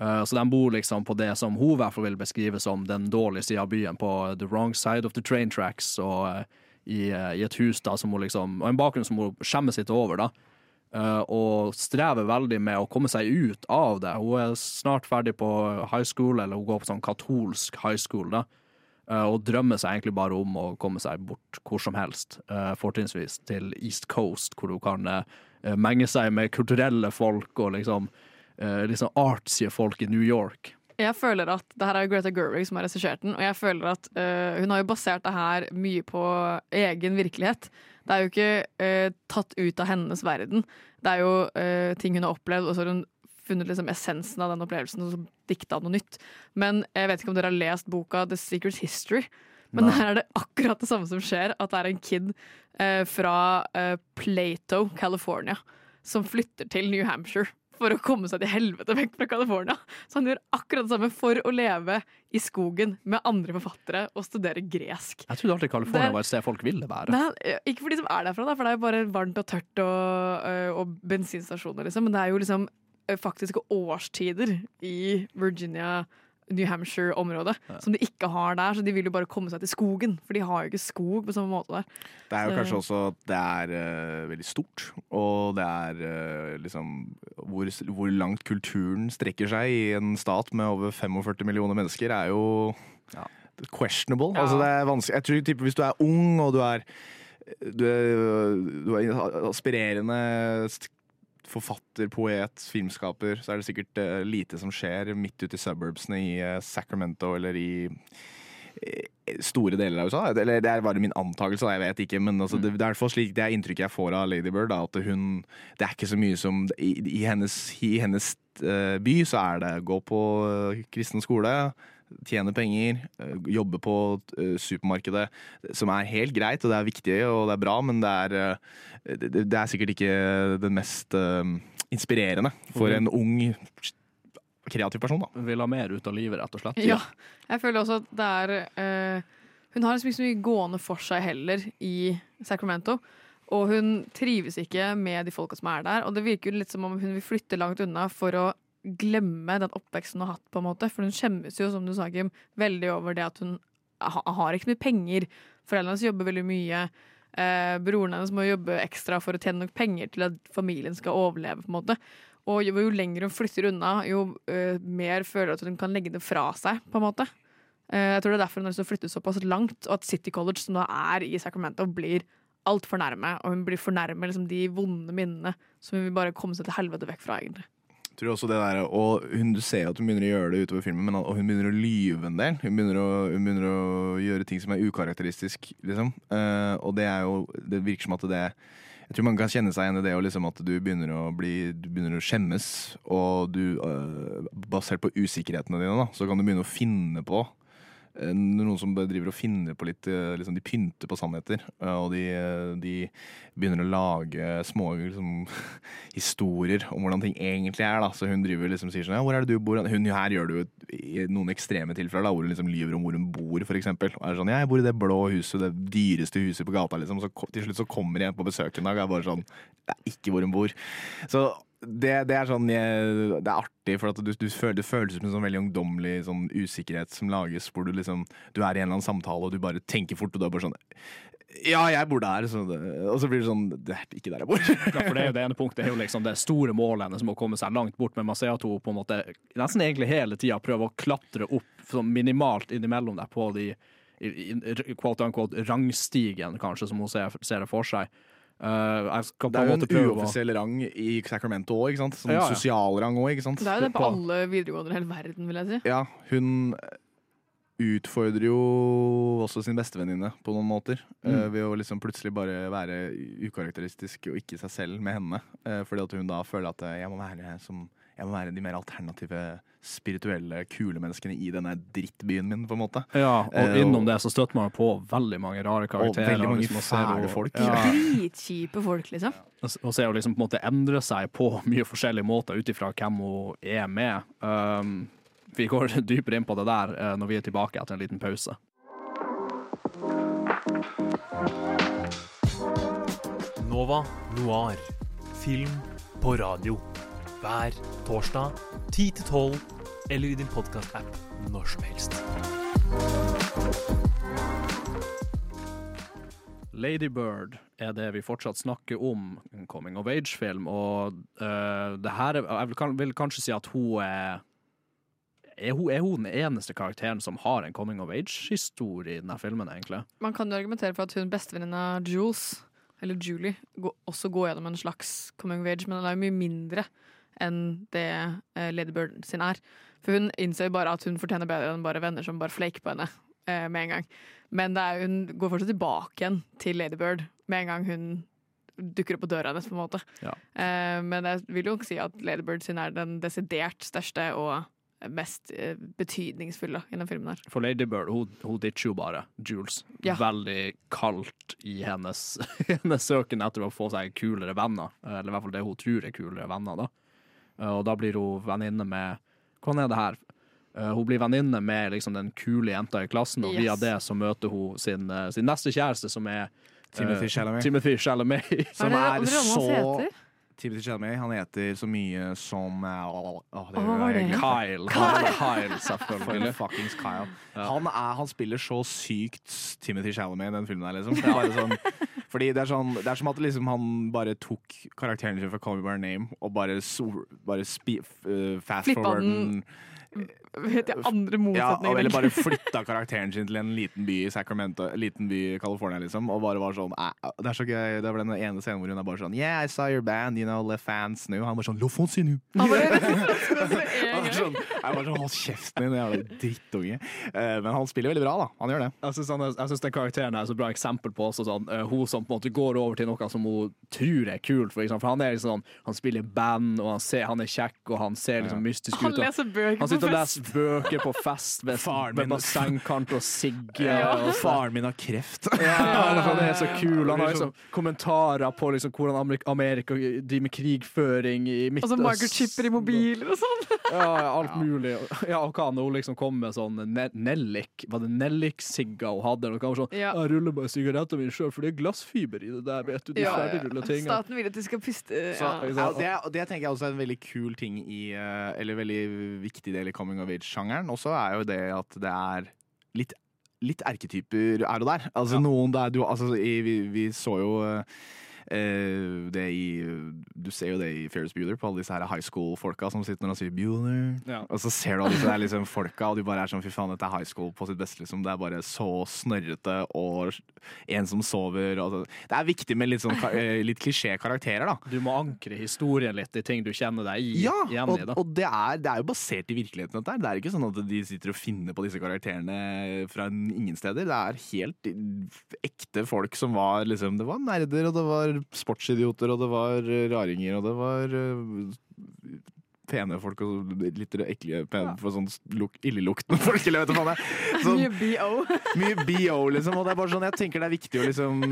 Så de bor liksom på det som hun i hvert fall vil beskrive som den dårlige sida av byen, på the wrong side of the train tracks, og eh, i, eh, i et hus da, som hun liksom, og en bakgrunn som hun skjemmes litt over. da. Eh, og strever veldig med å komme seg ut av det. Hun er snart ferdig på high school, eller hun går på sånn katolsk high school. da. Eh, og drømmer seg egentlig bare om å komme seg bort hvor som helst, fortrinnsvis til East Coast, hvor hun kan eh, menge seg med kulturelle folk og liksom, liksom artsy folk i New York. Jeg føler at, Det her er jo Greta Gerwig som har regissert den, og jeg føler at øh, hun har jo basert det her mye på egen virkelighet. Det er jo ikke øh, tatt ut av hennes verden. Det er jo ting hun har opplevd, og så har hun funnet liksom essensen av den opplevelsen og dikta noe nytt. Men jeg vet ikke om dere har lest boka The Secret History. Men Nei. der er det akkurat det samme som skjer. At det er en kid eh, fra eh, Plato, California, som flytter til New Hampshire for å komme seg til helvete vekk fra California. Så han gjør akkurat det samme for å leve i skogen med andre forfattere og studere gresk. Jeg trodde alltid California var et sted folk ville være. Nei, ikke for de som er derfra, da, for det er jo bare varmt og tørt og, øh, og bensinstasjoner, liksom. Men det er jo liksom øh, faktiske årstider i Virginia, New Hampshire-området som de ikke har der. Så de vil jo bare komme seg til skogen, for de har jo ikke skog på samme måte der. Det er jo Så- kanskje også at det er uh, veldig stort, og det er uh, liksom hvor, hvor langt kulturen strekker seg i en stat med over 45 millioner mennesker, er jo questionable. Ja. Altså det er vanskelig. Jeg tror typ, Hvis du er ung og du er, du er, du er aspirerende forfatter, poet, filmskaper, så er det sikkert uh, lite som skjer midt ute i suburbsene i uh, Sacramento eller i eh, store deler av USA. Eller det er bare min antakelse, jeg vet ikke. Men altså, det, det er i slik det er inntrykket jeg får av Lady Bird. Da, at hun Det er ikke så mye som I, i hennes, i hennes uh, by så er det gå på kristen skole. Tjene penger, eh, jobbe på eh, supermarkedet. Som er helt greit, og det er viktig og det er bra, men det er, eh, det, er sikkert ikke det mest inspirerende for en ung, kreativ person. da Vil ha mer ut av livet, rett og slett. Ja. Jeg føler også at det er uh, Hun har liksom ikke så mye gående for seg heller i Sacramento. Og hun trives ikke med de folka som er der. Og det virker jo litt som om hun vil flytte langt unna for å glemme den oppveksten hun har hatt. på en måte For hun skjemmes jo, som du sa, Kim, veldig over det at hun ha, har ikke mye penger. Foreldrene hennes jobber veldig mye. Eh, broren hennes må jobbe ekstra for å tjene nok penger til at familien skal overleve. på en måte Og jo, jo lenger hun flytter unna, jo eh, mer føler hun at hun kan legge det fra seg. på en måte Eh, Jeg tror det er derfor hun har lyst til å flytte såpass langt, og at City College, som da er i Sacramento, blir altfor nærme. Og hun blir for nærme liksom, de vonde minnene som hun vil bare komme seg til helvete vekk fra. egentlig Tror også det der, og hun, Du ser at hun begynner å gjøre det utover filmen, men og hun begynner å lyve en del. Hun begynner å, hun begynner å gjøre ting som er ukarakteristisk, liksom. Uh, og det er jo Det virker som at det Jeg tror man kan kjenne seg igjen i det og liksom at du begynner å bli Du begynner å skjemmes, og du uh, Basert på usikkerhetene dine, da, så kan du begynne å finne på noen som driver og finner på litt eh, liksom, De pynter på sannheter. eh, Og de, eh, de begynner å lage små liksom, historier om hvordan ting egentlig er. Da. Så hun driver liksom sier sånn Ja, hvor er det du bor? Hun her gjør det jo i noen ekstreme tilfeller, da, hvor hun liksom lyver om hvor hun bor, for eksempel. Og er sånn jeg bor i det blå huset, det dyreste huset på gata, liksom. Så til slutt så kommer jeg på besøk en dag og er bare sånn Det er ikke hvor hun bor. Så det, det er sånn jeg, Det er artig, for du, du føler, det føles som en sånn veldig ungdommelig sånn usikkerhet som lages, hvor du liksom Du er i en eller annen samtale, og du bare tenker fort, og du er bare sånn Ja, jeg bor der. Så det, og så blir det sånn Det er ikke der jeg bor. Ja, for det er jo det ene punktet er jo liksom det store målet hennes å komme seg langt bort, men man ser at hun på en måte nesten egentlig hele tida prøver å klatre opp sånn minimalt innimellom der på de quote unquote rangstigen, kanskje, som hun ser, ser det for seg. Uh, jeg skal Det er jo en prøve å uoffisiell rang i Sacramento òg, ikke sant? Sånn Ja, ja. sosial rang òg, ikke sant? Det er jo det på alle videregående i hele verden, vil jeg si. Ja, hun utfordrer jo også sin bestevenninne på noen måter. Mm. Uh, ved å liksom plutselig bare være ukarakteristisk og ikke seg selv med henne. Uh, fordi at hun da føler at eh, jeg må være som jeg må være de mer alternative, spirituelle, kule menneskene i denne drittbyen min, på en måte. Ja, og Eh, innom det så støtter man på veldig mange rare karakterer. Og veldig mange liksom, fæle folk. Ja. Dritkjipe folk, liksom. Og ser jo liksom på en måte endre seg på mye forskjellige måter ut ifra hvem hun er med. Um, vi går dypere inn på det der eh, når vi er tilbake etter en liten pause. Nova Noir. Film på radio. Hver torsdag 10 til 12, eller i din podkast-app når som helst. Lady Bird er det vi fortsatt snakker om, en coming of age-film. Og uh, det her er, Jeg vil, vil kanskje si at hun er er hun, er hun den eneste karakteren som har en coming of age-historie i denne filmen, egentlig? Man kan jo argumentere for at hun bestevenninna Jules, eller Julie, også går gjennom en slags coming of age, men den er jo mye mindre enn det eh, Lady Bird sin er. For hun innser jo bare at hun fortjener bedre enn bare venner som bare flaker på henne eh, med en gang. Men er, hun går fortsatt tilbake igjen til Lady Bird med en gang hun dukker opp på døra hennes, på en måte. Ja. Eh, men jeg vil jo ikke si at Lady Bird sin er den desidert største og mest betydningsfulle i den filmen her. For Lady Bird hun, hun ditcher jo bare Jules. Ja. Veldig kaldt i hennes, hennes søken etter å få seg kulere venner. Eller i hvert fall det hun tror er kulere venner. da. Eh, Og da blir hun venninne med Hvordan er det her? Eh, Hun blir venninne med liksom, den kule jenta i klassen, og via det så møter hun sin, eh, sin neste kjæreste, som er Timothy Chalamet. Timothy Chalamet. Som er, så Timothy Chalamet, han heter så mye som oh? Kyle. Kyle, Kyle, selvfølgelig. Fuckings Kyle. Han, er, han spiller så sykt Timothy Chalamet i den filmen der, liksom. Det er bare sånn, fordi det er, sånn, det er som at liksom han bare tok karakteren sin fra Call Me By Name og bare, so, bare spi, uh, fast Flippa forward den Vet jeg, andre motsetninger. Ja, eller bare flytta karakteren sin til en liten by i Sacramento, liten by i California, liksom. Og bare var sånn Det er så gøy. Det var den ene scenen hvor hun er bare sånn Yeah, I saw your band, you know, Le Fans New. Han bare sånn Le Fans New. Han er sånn, jeg bare sånn, Hold kjeften din, jævla drittunge. Eh, men han spiller veldig bra, da. Han gjør det. Jeg syns, jeg den karakteren er et så bra eksempel på også sånn, eh, hun som på en måte går over til noe som hun tror er kult. For, for han er liksom sånn, han spiller band, og han, ser, han er kjekk, og han ser liksom mystisk ut. Han leser bøker på bøker på fest ved, ved bassengkant og sigger. Ja. og Faren min har kreft. Ja, han er- så kul. Han har liksom- kommentarer på liksom hvordan Amerika, Amerika driver med krigføring i Og så microchipper i mobiler og sånn. Ja, alt mulig. Ja, og hva når hun liksom kom med sånn ne nellik Var det Nellik, Sigga hun hadde? Og hun var sånn Ja. 'Jeg ruller bare sigaretter mine sjøl, for det er glassfiber i det der', vet du. De Ja, ferdigrulla tingene. Staten vil at de skal puste. Så, Ja. ja, det, det tenker jeg også er en veldig kul ting i eh, Eller veldig viktig del i coming of age-sjangeren. Også er jo det at det er litt Litt erketyper er og der. Altså noen der du Altså, vi, vi så jo det i Du ser jo det i Ferris Bueller, på alle disse her high school-folka som sitter når han sier Bueller. Ja. Og så ser du alle disse der liksom folka, og de bare er sånn fy faen, dette er high school på sitt beste. Liksom. Det er bare så snørrete og en som sover. Og, det er viktig med litt sånn eh, litt klisjé-karakterer, da. Du må ankre historien litt i ting du kjenner deg i, Ja, igjen og, i. da og det, er, det er jo basert i virkeligheten. Dette. her. Det er ikke sånn at de sitter og finner på disse karakterene fra ingen steder. Det er helt ekte folk som var liksom Det var nerder, og det var sportsidioter, og det var eh, raringer, og det var eh, pene folk og litt ekle, pene, for sånn luk, illeluktende folk, eller vet du hva det er. Sånn- Mye BO. mye BO, liksom. Og det er bare sånn, jeg tenker det er viktig å liksom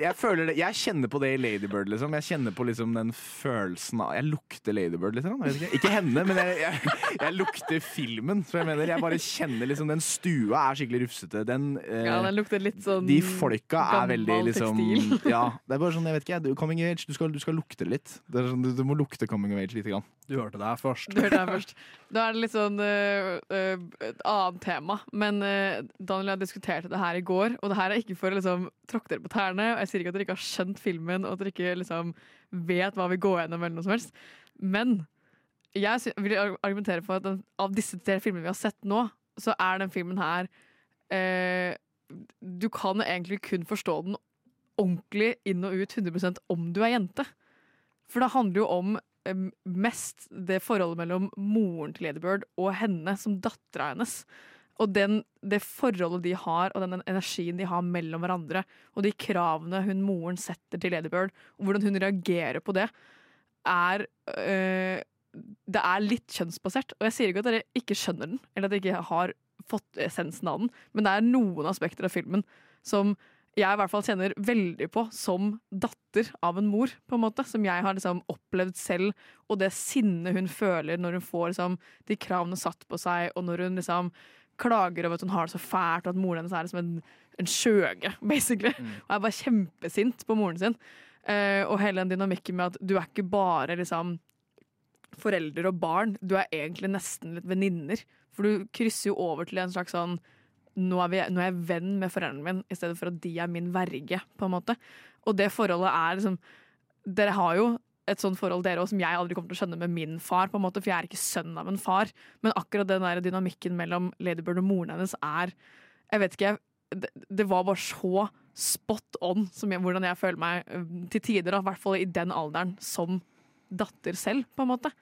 Jeg føler det, jeg kjenner på det i Ladybird, liksom. Jeg kjenner på liksom den følelsen av Jeg lukter Ladybird, liksom. Jeg vet ikke. ikke henne, men jeg, jeg, jeg lukter filmen. Så jeg mener, jeg bare kjenner liksom Den stua er skikkelig rufsete. Den, eh, Ja, den lukter litt sånn de folka er veldig liksom tekstil. Ja, det er bare sånn, jeg vet ikke, du, coming of age, du skal, du skal lukte litt. Det er sånn, du, du må lukte coming of age lite grann. Du hørte det her først. Du hørte her først. Da er det litt sånn uh, et annet tema. Men uh, Daniel og jeg diskuterte det her i går, og det her er ikke for å liksom, tråkke dere på tærne. Og jeg sier ikke at dere ikke har skjønt filmen, og at dere ikke liksom, vet hva vi går gjennom, eller noe som helst. Men jeg vil argumentere for at den, av disse tre filmene vi har sett nå, så er den filmen her øh, Du kan egentlig kun forstå den ordentlig inn og ut 100% om du er jente. For det handler jo om mest det forholdet mellom moren til Ladybird og henne som dattera hennes. Og den, det forholdet de har, og den energien de har mellom hverandre, og de kravene hun moren setter til Ladybird, og hvordan hun reagerer på det, er øh, Det er litt kjønnsbasert. Og jeg sier ikke at dere ikke skjønner den, eller at dere ikke har fått essensen av den, men det er noen aspekter av filmen som jeg i hvert fall kjenner veldig på som datter av en mor, på en måte. Som jeg har liksom opplevd selv, og det sinnet hun føler når hun får liksom, de kravene satt på seg, og når hun liksom klager over at hun har det så fælt, og at moren hennes er liksom en, en skjøge, basically. Og er bare kjempesint på moren sin. Uh, og hele den dynamikken med at du er ikke bare liksom forelder og barn, du er egentlig nesten litt venninner. For du krysser jo over til en slags sånn nå er, vi, nå er jeg venn med foreldrene mine, i stedet for at de er min verge, på en måte. Og det forholdet er liksom Dere har jo et sånt forhold dere også, som jeg aldri kommer til å skjønne med min far, på en måte, for jeg er ikke sønn av en far. Men akkurat den der dynamikken mellom Ladybird og moren hennes er Jeg vet ikke, det, det var bare så spot on jeg, hvordan jeg føler meg eh, til tider, i hvert fall i den alderen, som datter selv, på en måte.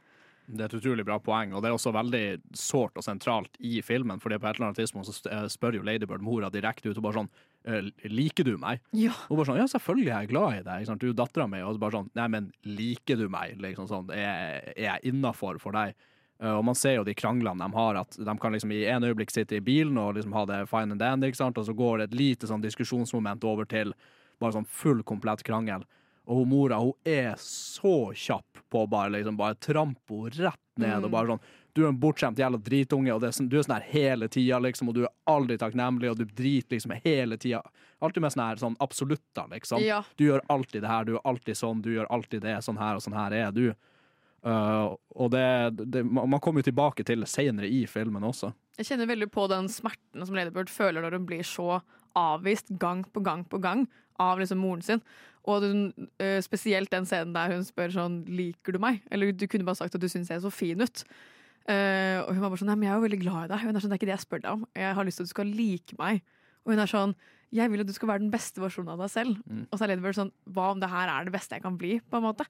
Det er et utrolig bra poeng, og det er også veldig sårt og sentralt i filmen. fordi på et eller annet tidspunkt så eh, spør jo Ladybird mora direkte ut og bare sånn eh, Liker du meg? Ja. Og bare sånn Ja, selvfølgelig er jeg glad i deg. Du er dattera mi. Og så bare sånn Nei, men liker du meg? Liksom sånn. Er, er jeg innafor for deg? Eh, og man ser jo de kranglene de har, at de kan liksom i en øyeblikk sitte i bilen og liksom ha det fine and dandy, og så går det et lite sånn diskusjonsmoment over til bare sånn full komplett krangel. Og hun mora hun er så kjapp på å bare liksom bare trampe henne rett ned. Mm. og bare sånn, Du er en bortskjemt jævla dritunge, og det er sånn, du er sånn her hele tida, liksom, og du er aldri takknemlig, og du driter liksom hele tida. Alltid med sånne her sånn absolutter, liksom. Ja. Du gjør alltid det her, du er alltid sånn, du gjør alltid det, sånn her og sånn her er du. Uh, og det, det Man man kommer jo tilbake til det senere i filmen også. Jeg kjenner veldig på den smerten som Ladybird føler når hun blir så avvist gang på gang på gang av liksom moren sin. Og hun, eh, spesielt den scenen der hun spør sånn Liker du meg? Eller du kunne bare sagt at du syns jeg er så fin ut. Uh, og hun var bare sånn Nei, men jeg er jo veldig glad i deg. Hun er sånn, Det er ikke det jeg spør deg om. Jeg har lyst til at du skal like meg. Og hun er sånn Jeg vil at du skal være den beste versjonen av deg selv. Mm. Og så er Ladybird sånn Hva om det her er det beste jeg kan bli? På en måte.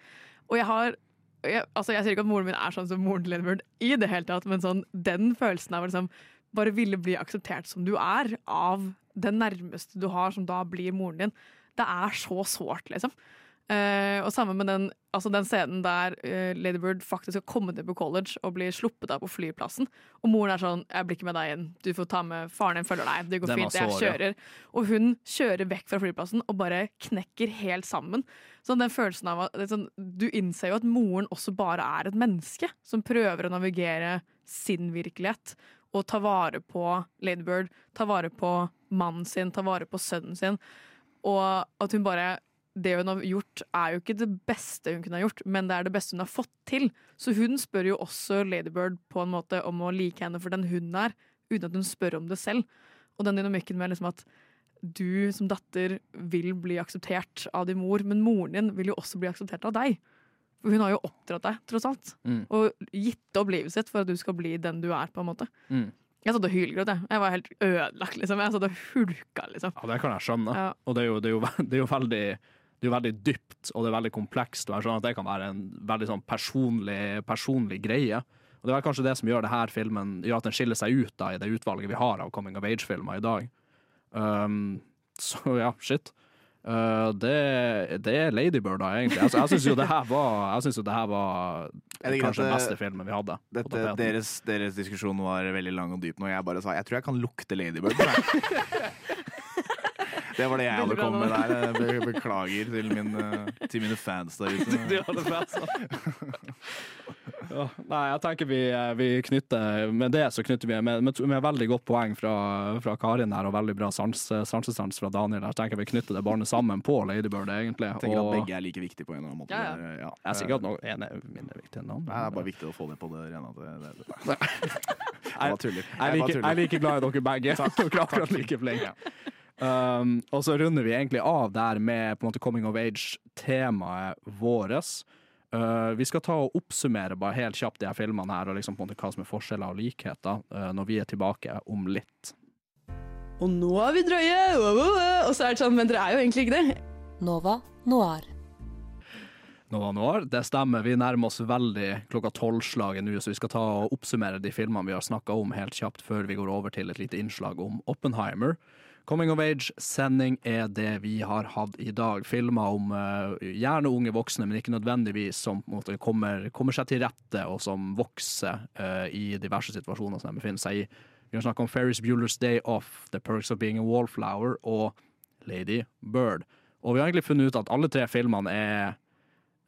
Og jeg har jeg, altså jeg sier ikke at moren min er sånn som moren til Ladybird i det hele tatt, men sånn, den følelsen av liksom bare ville bli akseptert som du er, av den nærmeste du har, som da blir moren din, det er så sårt, liksom. Uh, og sammen med den, altså den scenen der uh, Ladybird faktisk har kommet inn på college og blir sluppet av på flyplassen, og moren er sånn 'Jeg blir ikke med deg inn. Du får ta med faren din, følger deg. Det går Den fint. Jeg kjører. ja. Og hun kjører vekk fra flyplassen og bare knekker helt sammen. Sånn den følelsen av at sånn, Du innser jo at moren også bare er et menneske som prøver å navigere sin virkelighet og ta vare på Ladybird, ta vare på mannen sin, ta vare på sønnen sin. Og at hun bare Det hun har gjort, er jo ikke det beste hun kunne ha gjort, men det er det beste hun har fått til. Så hun spør jo også Ladybird på en måte om å like henne for den hun er, uten at hun spør om det selv. Og den dynamikken med liksom at du som datter vil bli akseptert av din mor, men moren din vil jo også bli akseptert av deg. For hun har jo oppdratt deg, tross alt. Mm. Og gitt opp livet sitt for at du skal bli den du er, på en måte. Mm. Jeg satt og hylgråt, jeg. Jeg var helt ødelagt, liksom. Jeg satt og hulka, liksom. Ja, det kan jeg skjønne. Ja. Og det er, jo, det, er jo, det er jo veldig det er jo veldig dypt, og det er veldig komplekst. Og jeg skjønner at det kan være en veldig sånn personlig, personlig greie. Og det er kanskje det som gjør det her filmen Gjør at den skiller seg ut da, i det utvalget vi har av coming of age-filmer i dag. Um, så ja, shit. Uh, det, det er Ladybird, da, egentlig. Altså, jeg syns jo det her var, jeg synes jo det her var Jeg kanskje den det- beste filmen vi hadde. Dette, deres, deres diskusjon var veldig lang og dyp nå. Jeg bare sa jeg tror jeg kan lukte Ladybird. Det var det jeg hadde kommet med der. Be- Beklager til, min, eh, til mine fans der ute. De hadde fans, Ja, nei, jeg tenker vi, eh, vi knytter Med det så knytter vi med, med, med veldig godt poeng fra, fra Karin her, og veldig bra sans, sansestans fra Daniel. Jeg tenker vi knytter det barnet sammen på Ladybird, egentlig. Jeg tenker og, at begge er like viktige på en eller annen måte. Ja, ja. Ja. Jeg er sikkert at noe en er mindre viktig enn andre. Det er bare viktig å få det på det rene. Det, det, det. Jeg jeg. Jeg jeg er like glad i dere begge. Takk. Dere er akkurat like flinke. Um, og så runder vi egentlig av der med på en måte coming of age-temaet vårt. Uh, vi skal ta og oppsummere bare helt kjapt de her filmene her, og liksom på en måte hva som er forskjeller og likheter, uh, når vi er tilbake om litt. Og nå er vi drøye! Og så er det sånn, men dere er jo egentlig ikke det. Nova Noir. Nova Noir, det stemmer. Vi nærmer oss veldig klokka tolv-slaget nå, så vi skal ta og oppsummere de filmene vi har snakka om helt kjapt, før vi går over til et lite innslag om Oppenheimer. Coming of Age-sending er det vi har hatt i dag. Filmer om uh, gjerne unge voksne, men ikke nødvendigvis som måte, kommer, kommer seg til rette, og som vokser uh, i diverse situasjoner som de befinner seg i. Vi har snakka om Ferris Bueller's Day Off, The Perks of Being a Wallflower og Lady Bird. Og vi har egentlig funnet ut at alle tre filmene er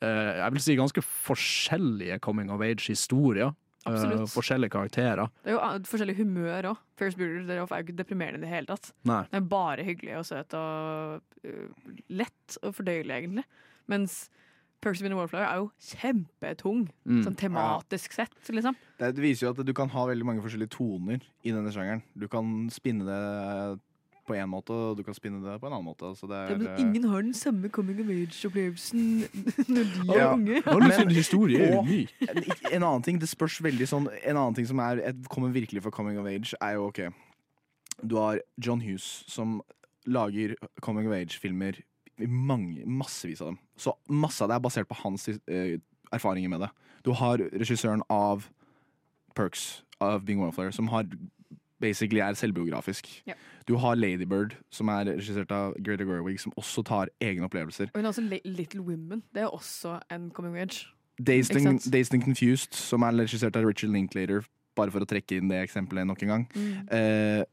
uh, jeg vil si ganske forskjellige coming of age-historier. Eh, Absolutt. forskjellige karakterer. Det er jo an- forskjellig humør òg. Ferris Bueller er jo ikke deprimerende i det hele tatt. Nei. Den er bare hyggelig og søt og uh, lett og fordøyelig, egentlig. Mens Perks of the Wallflower er jo kjempetung, Mm. sånn tematisk sett, liksom. Det, det viser jo at du kan ha veldig mange forskjellige toner i denne sjangeren. Du kan spinne det på én måte, og du kan spinne det på en annen måte. Så det Ja, er, men ingen har den samme coming of age-opplevelsen når de er Ja. unge. Men- og En, en annen ting, det spørs veldig sånn En annen ting som er, et- kommer virkelig for coming of age, er jo OK Du har John Hughes, som lager coming of age-filmer. Massevis av dem. Så masse av det er basert på hans eh, erfaringer med det. Du har regissøren av Perks, av Bing Wildfire, som har basically er selvbiografisk. Ja. Du har Ladybird, som er regissert av Greta Gerwig, som også tar egne opplevelser. Og hun har også Little Women. Det er også en coming age. Dazed and, sant? Dazed and Confused, som er regissert av Richard Linklater, bare for å trekke inn det eksempelet nok en gang. Mm. Eh,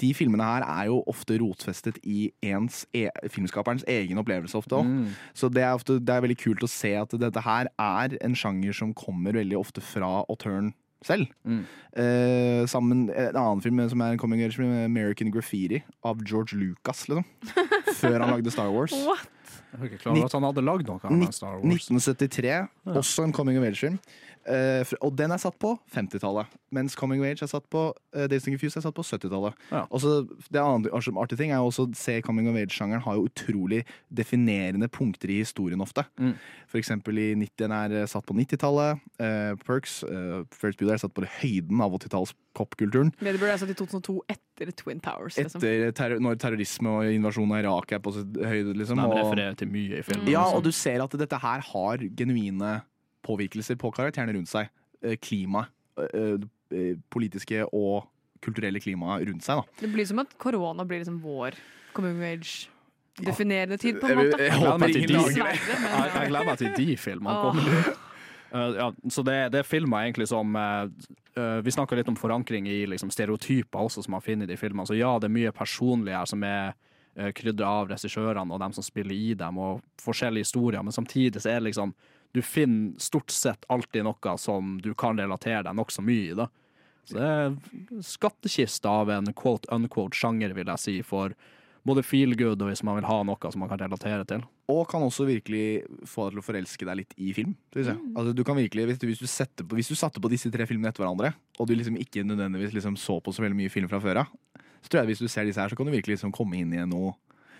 de filmene her er jo ofte rotfestet i ens e filmskaperens egen opplevelse ofte også. Mm. Så det er, ofte, det er veldig kult å se at dette her er en sjanger som kommer veldig ofte fra autøren selv. Mm. Eh, sammen En annen film som er en coming age film, American Graffiti, av George Lucas, liksom. Før han lagde Star Wars. What? Jeg var ikke klar over at han hadde lagd noe av Star Wars. 1973, også en coming of age-film. Eh, fr- og den er satt på 50-tallet, mens Coming of Age er satt på uh, Days Confused er satt på 70-tallet. Og så Det andre artig- artige ting er jo også å se Coming of Age-sjangeren har jo utrolig definerende punkter i historien ofte. Mm. For eksempel i 90 den er eh, satt på 90-tallet. Uh, Perks, uh, First Builder er satt på høyden av 80-talls popkulturen. burde er satt i 2002 etter Twin Towers. Liksom. Etter terror, når terrorisme og invasjonen av Irak er på sitt høyde. Liksom, De og- refererer til mye i filmen. ja, altså. og du ser at dette her har genuine påvirkelser på karakterene rundt seg. Klimaet. Klima, eh, eh, politiske og kulturelle klimaet rundt seg. Da. Det blir som at korona blir liksom vår coming age-definerende tid, på en måte. jeg håper de, ingen jeg, jeg gleder meg til de filmene kommer. Uh, ja, så det, det er filmer egentlig som Vi snakka litt om forankring i liksom, stereotyper også, som man finner i de filmene. Så ja, det er mye personlig her som er uh, krydra av regissørene og dem som spiller i dem, og forskjellige historier, men samtidig så er det liksom Du finner stort sett alltid noe som du kan relatere deg nokså mye i. da Så det er skattkiste av en quote-unquote sjanger, vil jeg si, for både feel good og hvis man vil ha noe som man kan relatere til. Og kan også virkelig få deg til å forelske deg litt i film. Synes jeg. Altså, du kan virkelig, hvis, du, hvis, du på, hvis du satte på disse tre filmene etter hverandre, og du liksom ikke nødvendigvis liksom så på så veldig mye film fra før av, så tror jeg at hvis du ser disse her, så kan du virkelig liksom komme inn i noe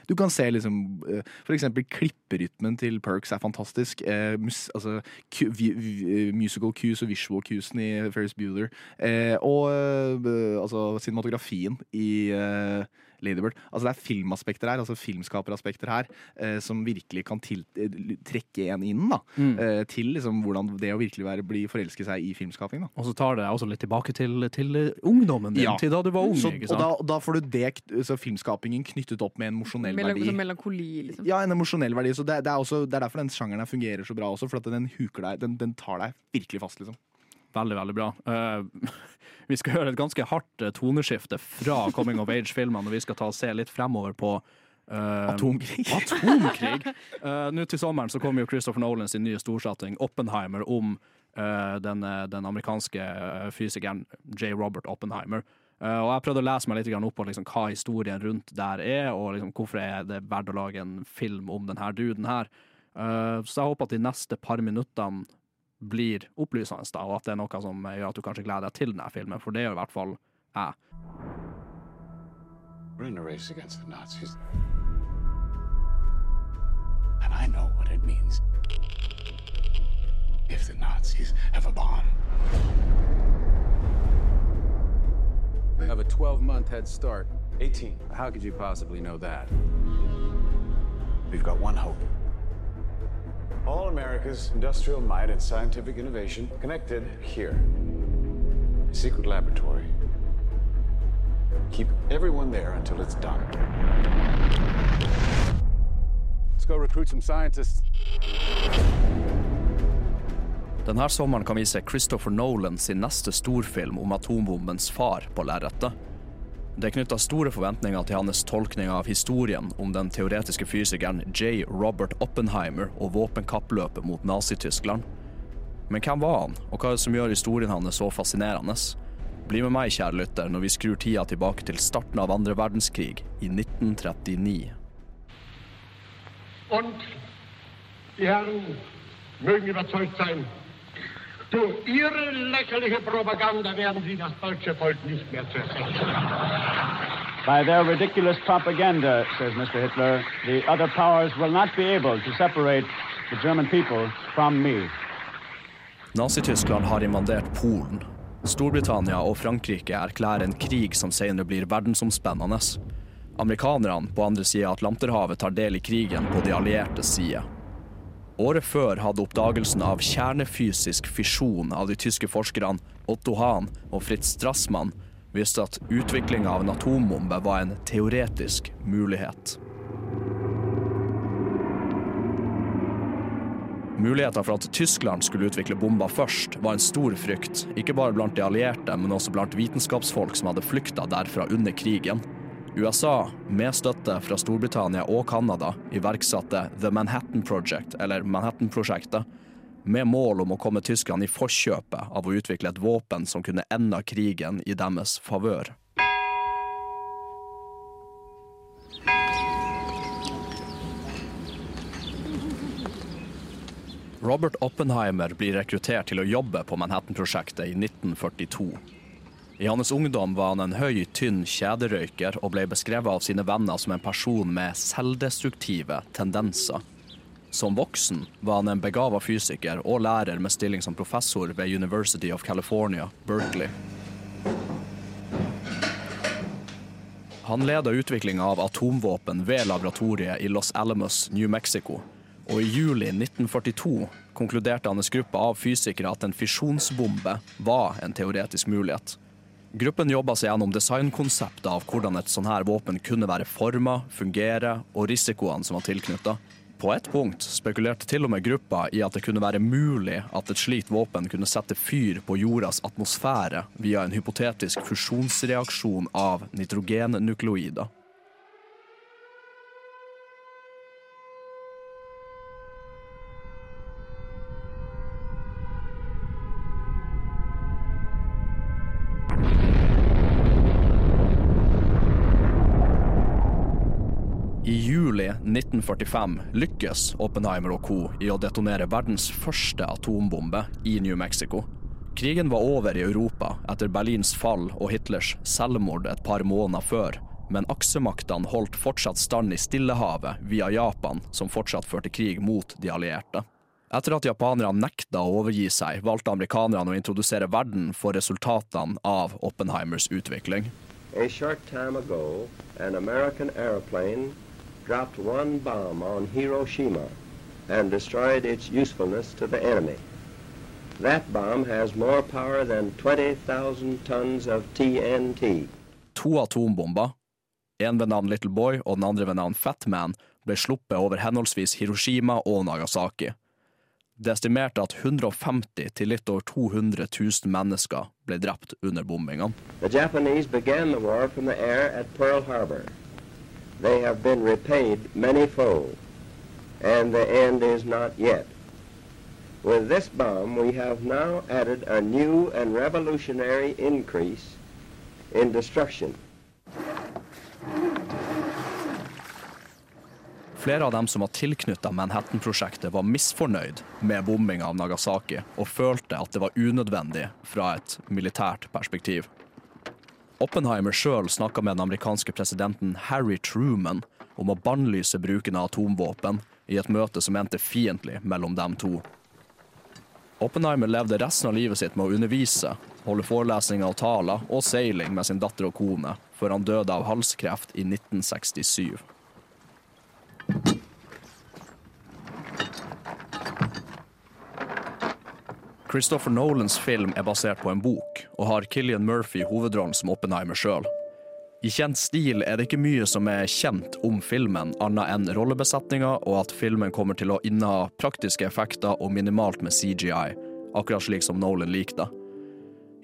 du kan se liksom eh, eksempel klipperytmen til Perks er fantastisk. Eh, mus, altså, vi, musical cues og visual cuesen i Ferris Bueller. Eh, og eh, altså cinematografien i eh, Ladybird. Altså Det er filmaspekter her, altså filmskaperaspekter her, eh, som virkelig kan til, eh, trekke en inn da, Mm. eh, til liksom hvordan det å virkelig være, bli forelske seg i filmskaping. da Og så tar det deg også litt tilbake til, til ungdommen din, Ja. til da du var ung. Så, ikke og da, da får du det, så filmskapingen knyttet opp med en emosjonell verdi. sånn melankoli, liksom. Ja, en emosjonell verdi. Så det, det, er også, det er derfor den sjangeren her fungerer så bra også, for at den huker deg, den, den tar deg virkelig fast, liksom. Veldig, veldig bra. Uh, vi skal høre et ganske hardt eh, toneskifte fra Coming of Age-filmene, og vi skal ta og se litt fremover på Uh, Atomkrig. Atomkrig. Uh, Nå til sommeren så kommer jo Christopher Nolan sin nye storsatsing, Oppenheimer, om uh, den, den amerikanske fysikeren J. Robert Oppenheimer. Og Jeg prøvde å lese meg litt opp på liksom hva historien rundt der er, og liksom hvorfor er det verdt å lage en film om denne duden her. Så jeg håper at de neste par minuttene blir opplysende, da, og at det er noe som gjør at du kanskje gleder deg til denne filmen, for det gjør i hvert fall jeg. We're in a race against the Nazis. And I know what it means if the Nazis have a bomb. We have a 12 month head start. 18. How could you possibly know that? We've got one hope. All America's industrial might and scientific innovation connected here. A secret laboratory. Keep everyone there until it's done. Let's go recruit some scientists. Denne sommeren kan vi se Christopher Nolan sin neste storfilm om atombombens far på lerretet. Det er knytta store forventninger til hans tolkning av historien om den teoretiske fysikeren J. Robert Oppenheimer og våpenkappløpet mot Nazi-Tyskland. Men hvem var han, og hva er det som gjør historien hans så fascinerende? Bli med meg, kjære lytter, når vi skrur tida tilbake til starten av andre verdenskrig i 1939. Und Die Herren mögen überzeugt sein, durch ihre lächerliche Propaganda werden sie das deutsche Volk nicht mehr zerstören. By their ridiculous propaganda, says Mr. Hitler, the other powers will not be able to separate the German people from me. Nazi-Tyskland har invadert Polen. Storbritannia og Frankrike erklærer en krig som senere blir verdensomspennende. Amerikanerne på andre sida av Atlanterhavet tar del i krigen på de alliertes side. Året før hadde oppdagelsen av kjernefysisk fisjon av de tyske forskerne Otto Hahn og Fritz Strassmann vist at utviklinga av en atombombe var en teoretisk mulighet. Muligheten for at Tyskland skulle utvikle bomber først, var en stor frykt, ikke bare blant de allierte, men også blant vitenskapsfolk som hadde flykta derfra under krigen. USA, med støtte fra Storbritannia og Canada, iverksatte The Manhattan Project, eller Manhattan-prosjektet, med mål om å komme tyskerne i forkjøpet av å utvikle et våpen som kunne ende krigen i deres favør. Robert Oppenheimer blir rekruttert til å jobbe på Manhattan-prosjektet i 1942. I hans ungdom var han en høy, tynn kjederøyker og ble beskrevet av sine venner som en person med selvdestruktive tendenser. Som voksen var han en begava fysiker og lærer med stilling som professor ved University of California, Berkeley. Han leda utviklinga av atomvåpen ved laboratoriet i Los Alamos, New Mexico. Og i juli 1942 konkluderte hans gruppe av fysikere at en fisjonsbombe var en teoretisk mulighet. Gruppen jobba seg gjennom designkonseptet av hvordan et sånn her våpen kunne være forma, fungere og risikoene som var tilknytta. På et punkt spekulerte til og med gruppa i at det kunne være mulig at et slikt våpen kunne sette fyr på jordas atmosfære via en hypotetisk fusjonsreaksjon av nitrogennukleoider. 1945 lykkes Oppenheimer og co. i å detonere verdens første atombombe i New Mexico. Krigen var over i Europa etter Berlins fall og Hitlers selvmord et par måneder før, men aksemaktene holdt fortsatt stand i Stillehavet via Japan, som fortsatt førte krig mot de allierte. Etter at japanerne nekta å overgi seg, valgte amerikanerne å introdusere verden for resultatene av Oppenheimers utvikling. A short time ago, an dropped one bomb on Hiroshima and destroyed its usefulness to the enemy. That bomb has more power than 20,000 tons of TNT. To atombomber, en ved navn Little Boy og den andre ved navn Fat Man, ble sluppet over henholdsvis Hiroshima og Nagasaki. Det er estimert at 150 til litt over 200 000 mennesker ble drept under bombingene. The Japanese began the war from the air at Pearl Harbor. They have been repaid many-fold, and the end is not yet. With this bomb, we have now added a new and revolutionary increase in destruction. Flere av dem som var tilknytta Manhattan-prosjektet, var misfornøyd med bombinga av Nagasaki og følte at det var unødvendig fra et militært perspektiv. Oppenheimer sjøl snakka med den amerikanske presidenten Harry Truman om å bannlyse bruken av atomvåpen i et møte som endte fiendtlig mellom dem to. Oppenheimer levde resten av livet sitt med å undervise, holde forelesninger og taler og seiling med sin datter og kone, før han døde av halskreft i 1967. Christopher Nolans film er basert på en bok, og har Killian Murphy hovedrollen som Oppenheimer sjøl. I kjent stil er det ikke mye som er kjent om filmen, annet enn rollebesetninga og at filmen kommer til å inneha praktiske effekter og minimalt med CGI, akkurat slik som Nolan likte.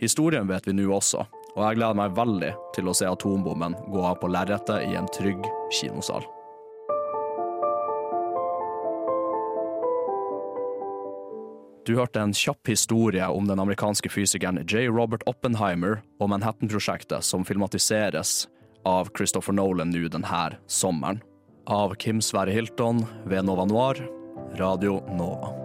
Historien vet vi nå også, og jeg gleder meg veldig til å se atombomben gå av på lerretet i en trygg kinosal. Du hørte en kjapp historie om den amerikanske fysikeren J. Robert Oppenheimer og Manhattan-prosjektet som filmatiseres av Christopher Nolan nå denne sommeren. Av Kim Sverre Hilton ved Nova Noir. Radio Nova.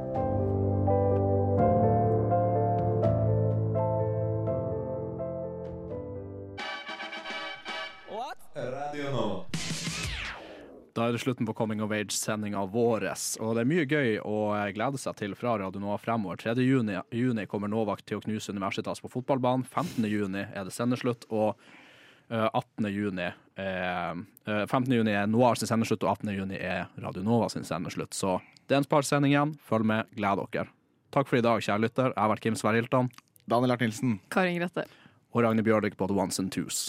Da er det slutten på Coming of Age-sendinga vår. Og det er mye gøy å eh, glede seg til fra Radio Nova fremover. 3. Juni, juni kommer Novak til å knuse Universitas på fotballbanen. 15. juni er det sendeslutt. Og eh, 18. juni er, eh, 15. juni er Noir sin sendeslutt, og 18. juni er Radio Nova sin sendeslutt. Så det er en sparsending igjen. Følg med. Gled dere. Takk for i dag, kjære lytter. Jeg har vært Kim Sverre Hilton. Daniel Art Nilsen. Karin Grette. Og Ragnhild Bjørlik på The Ones and Twos.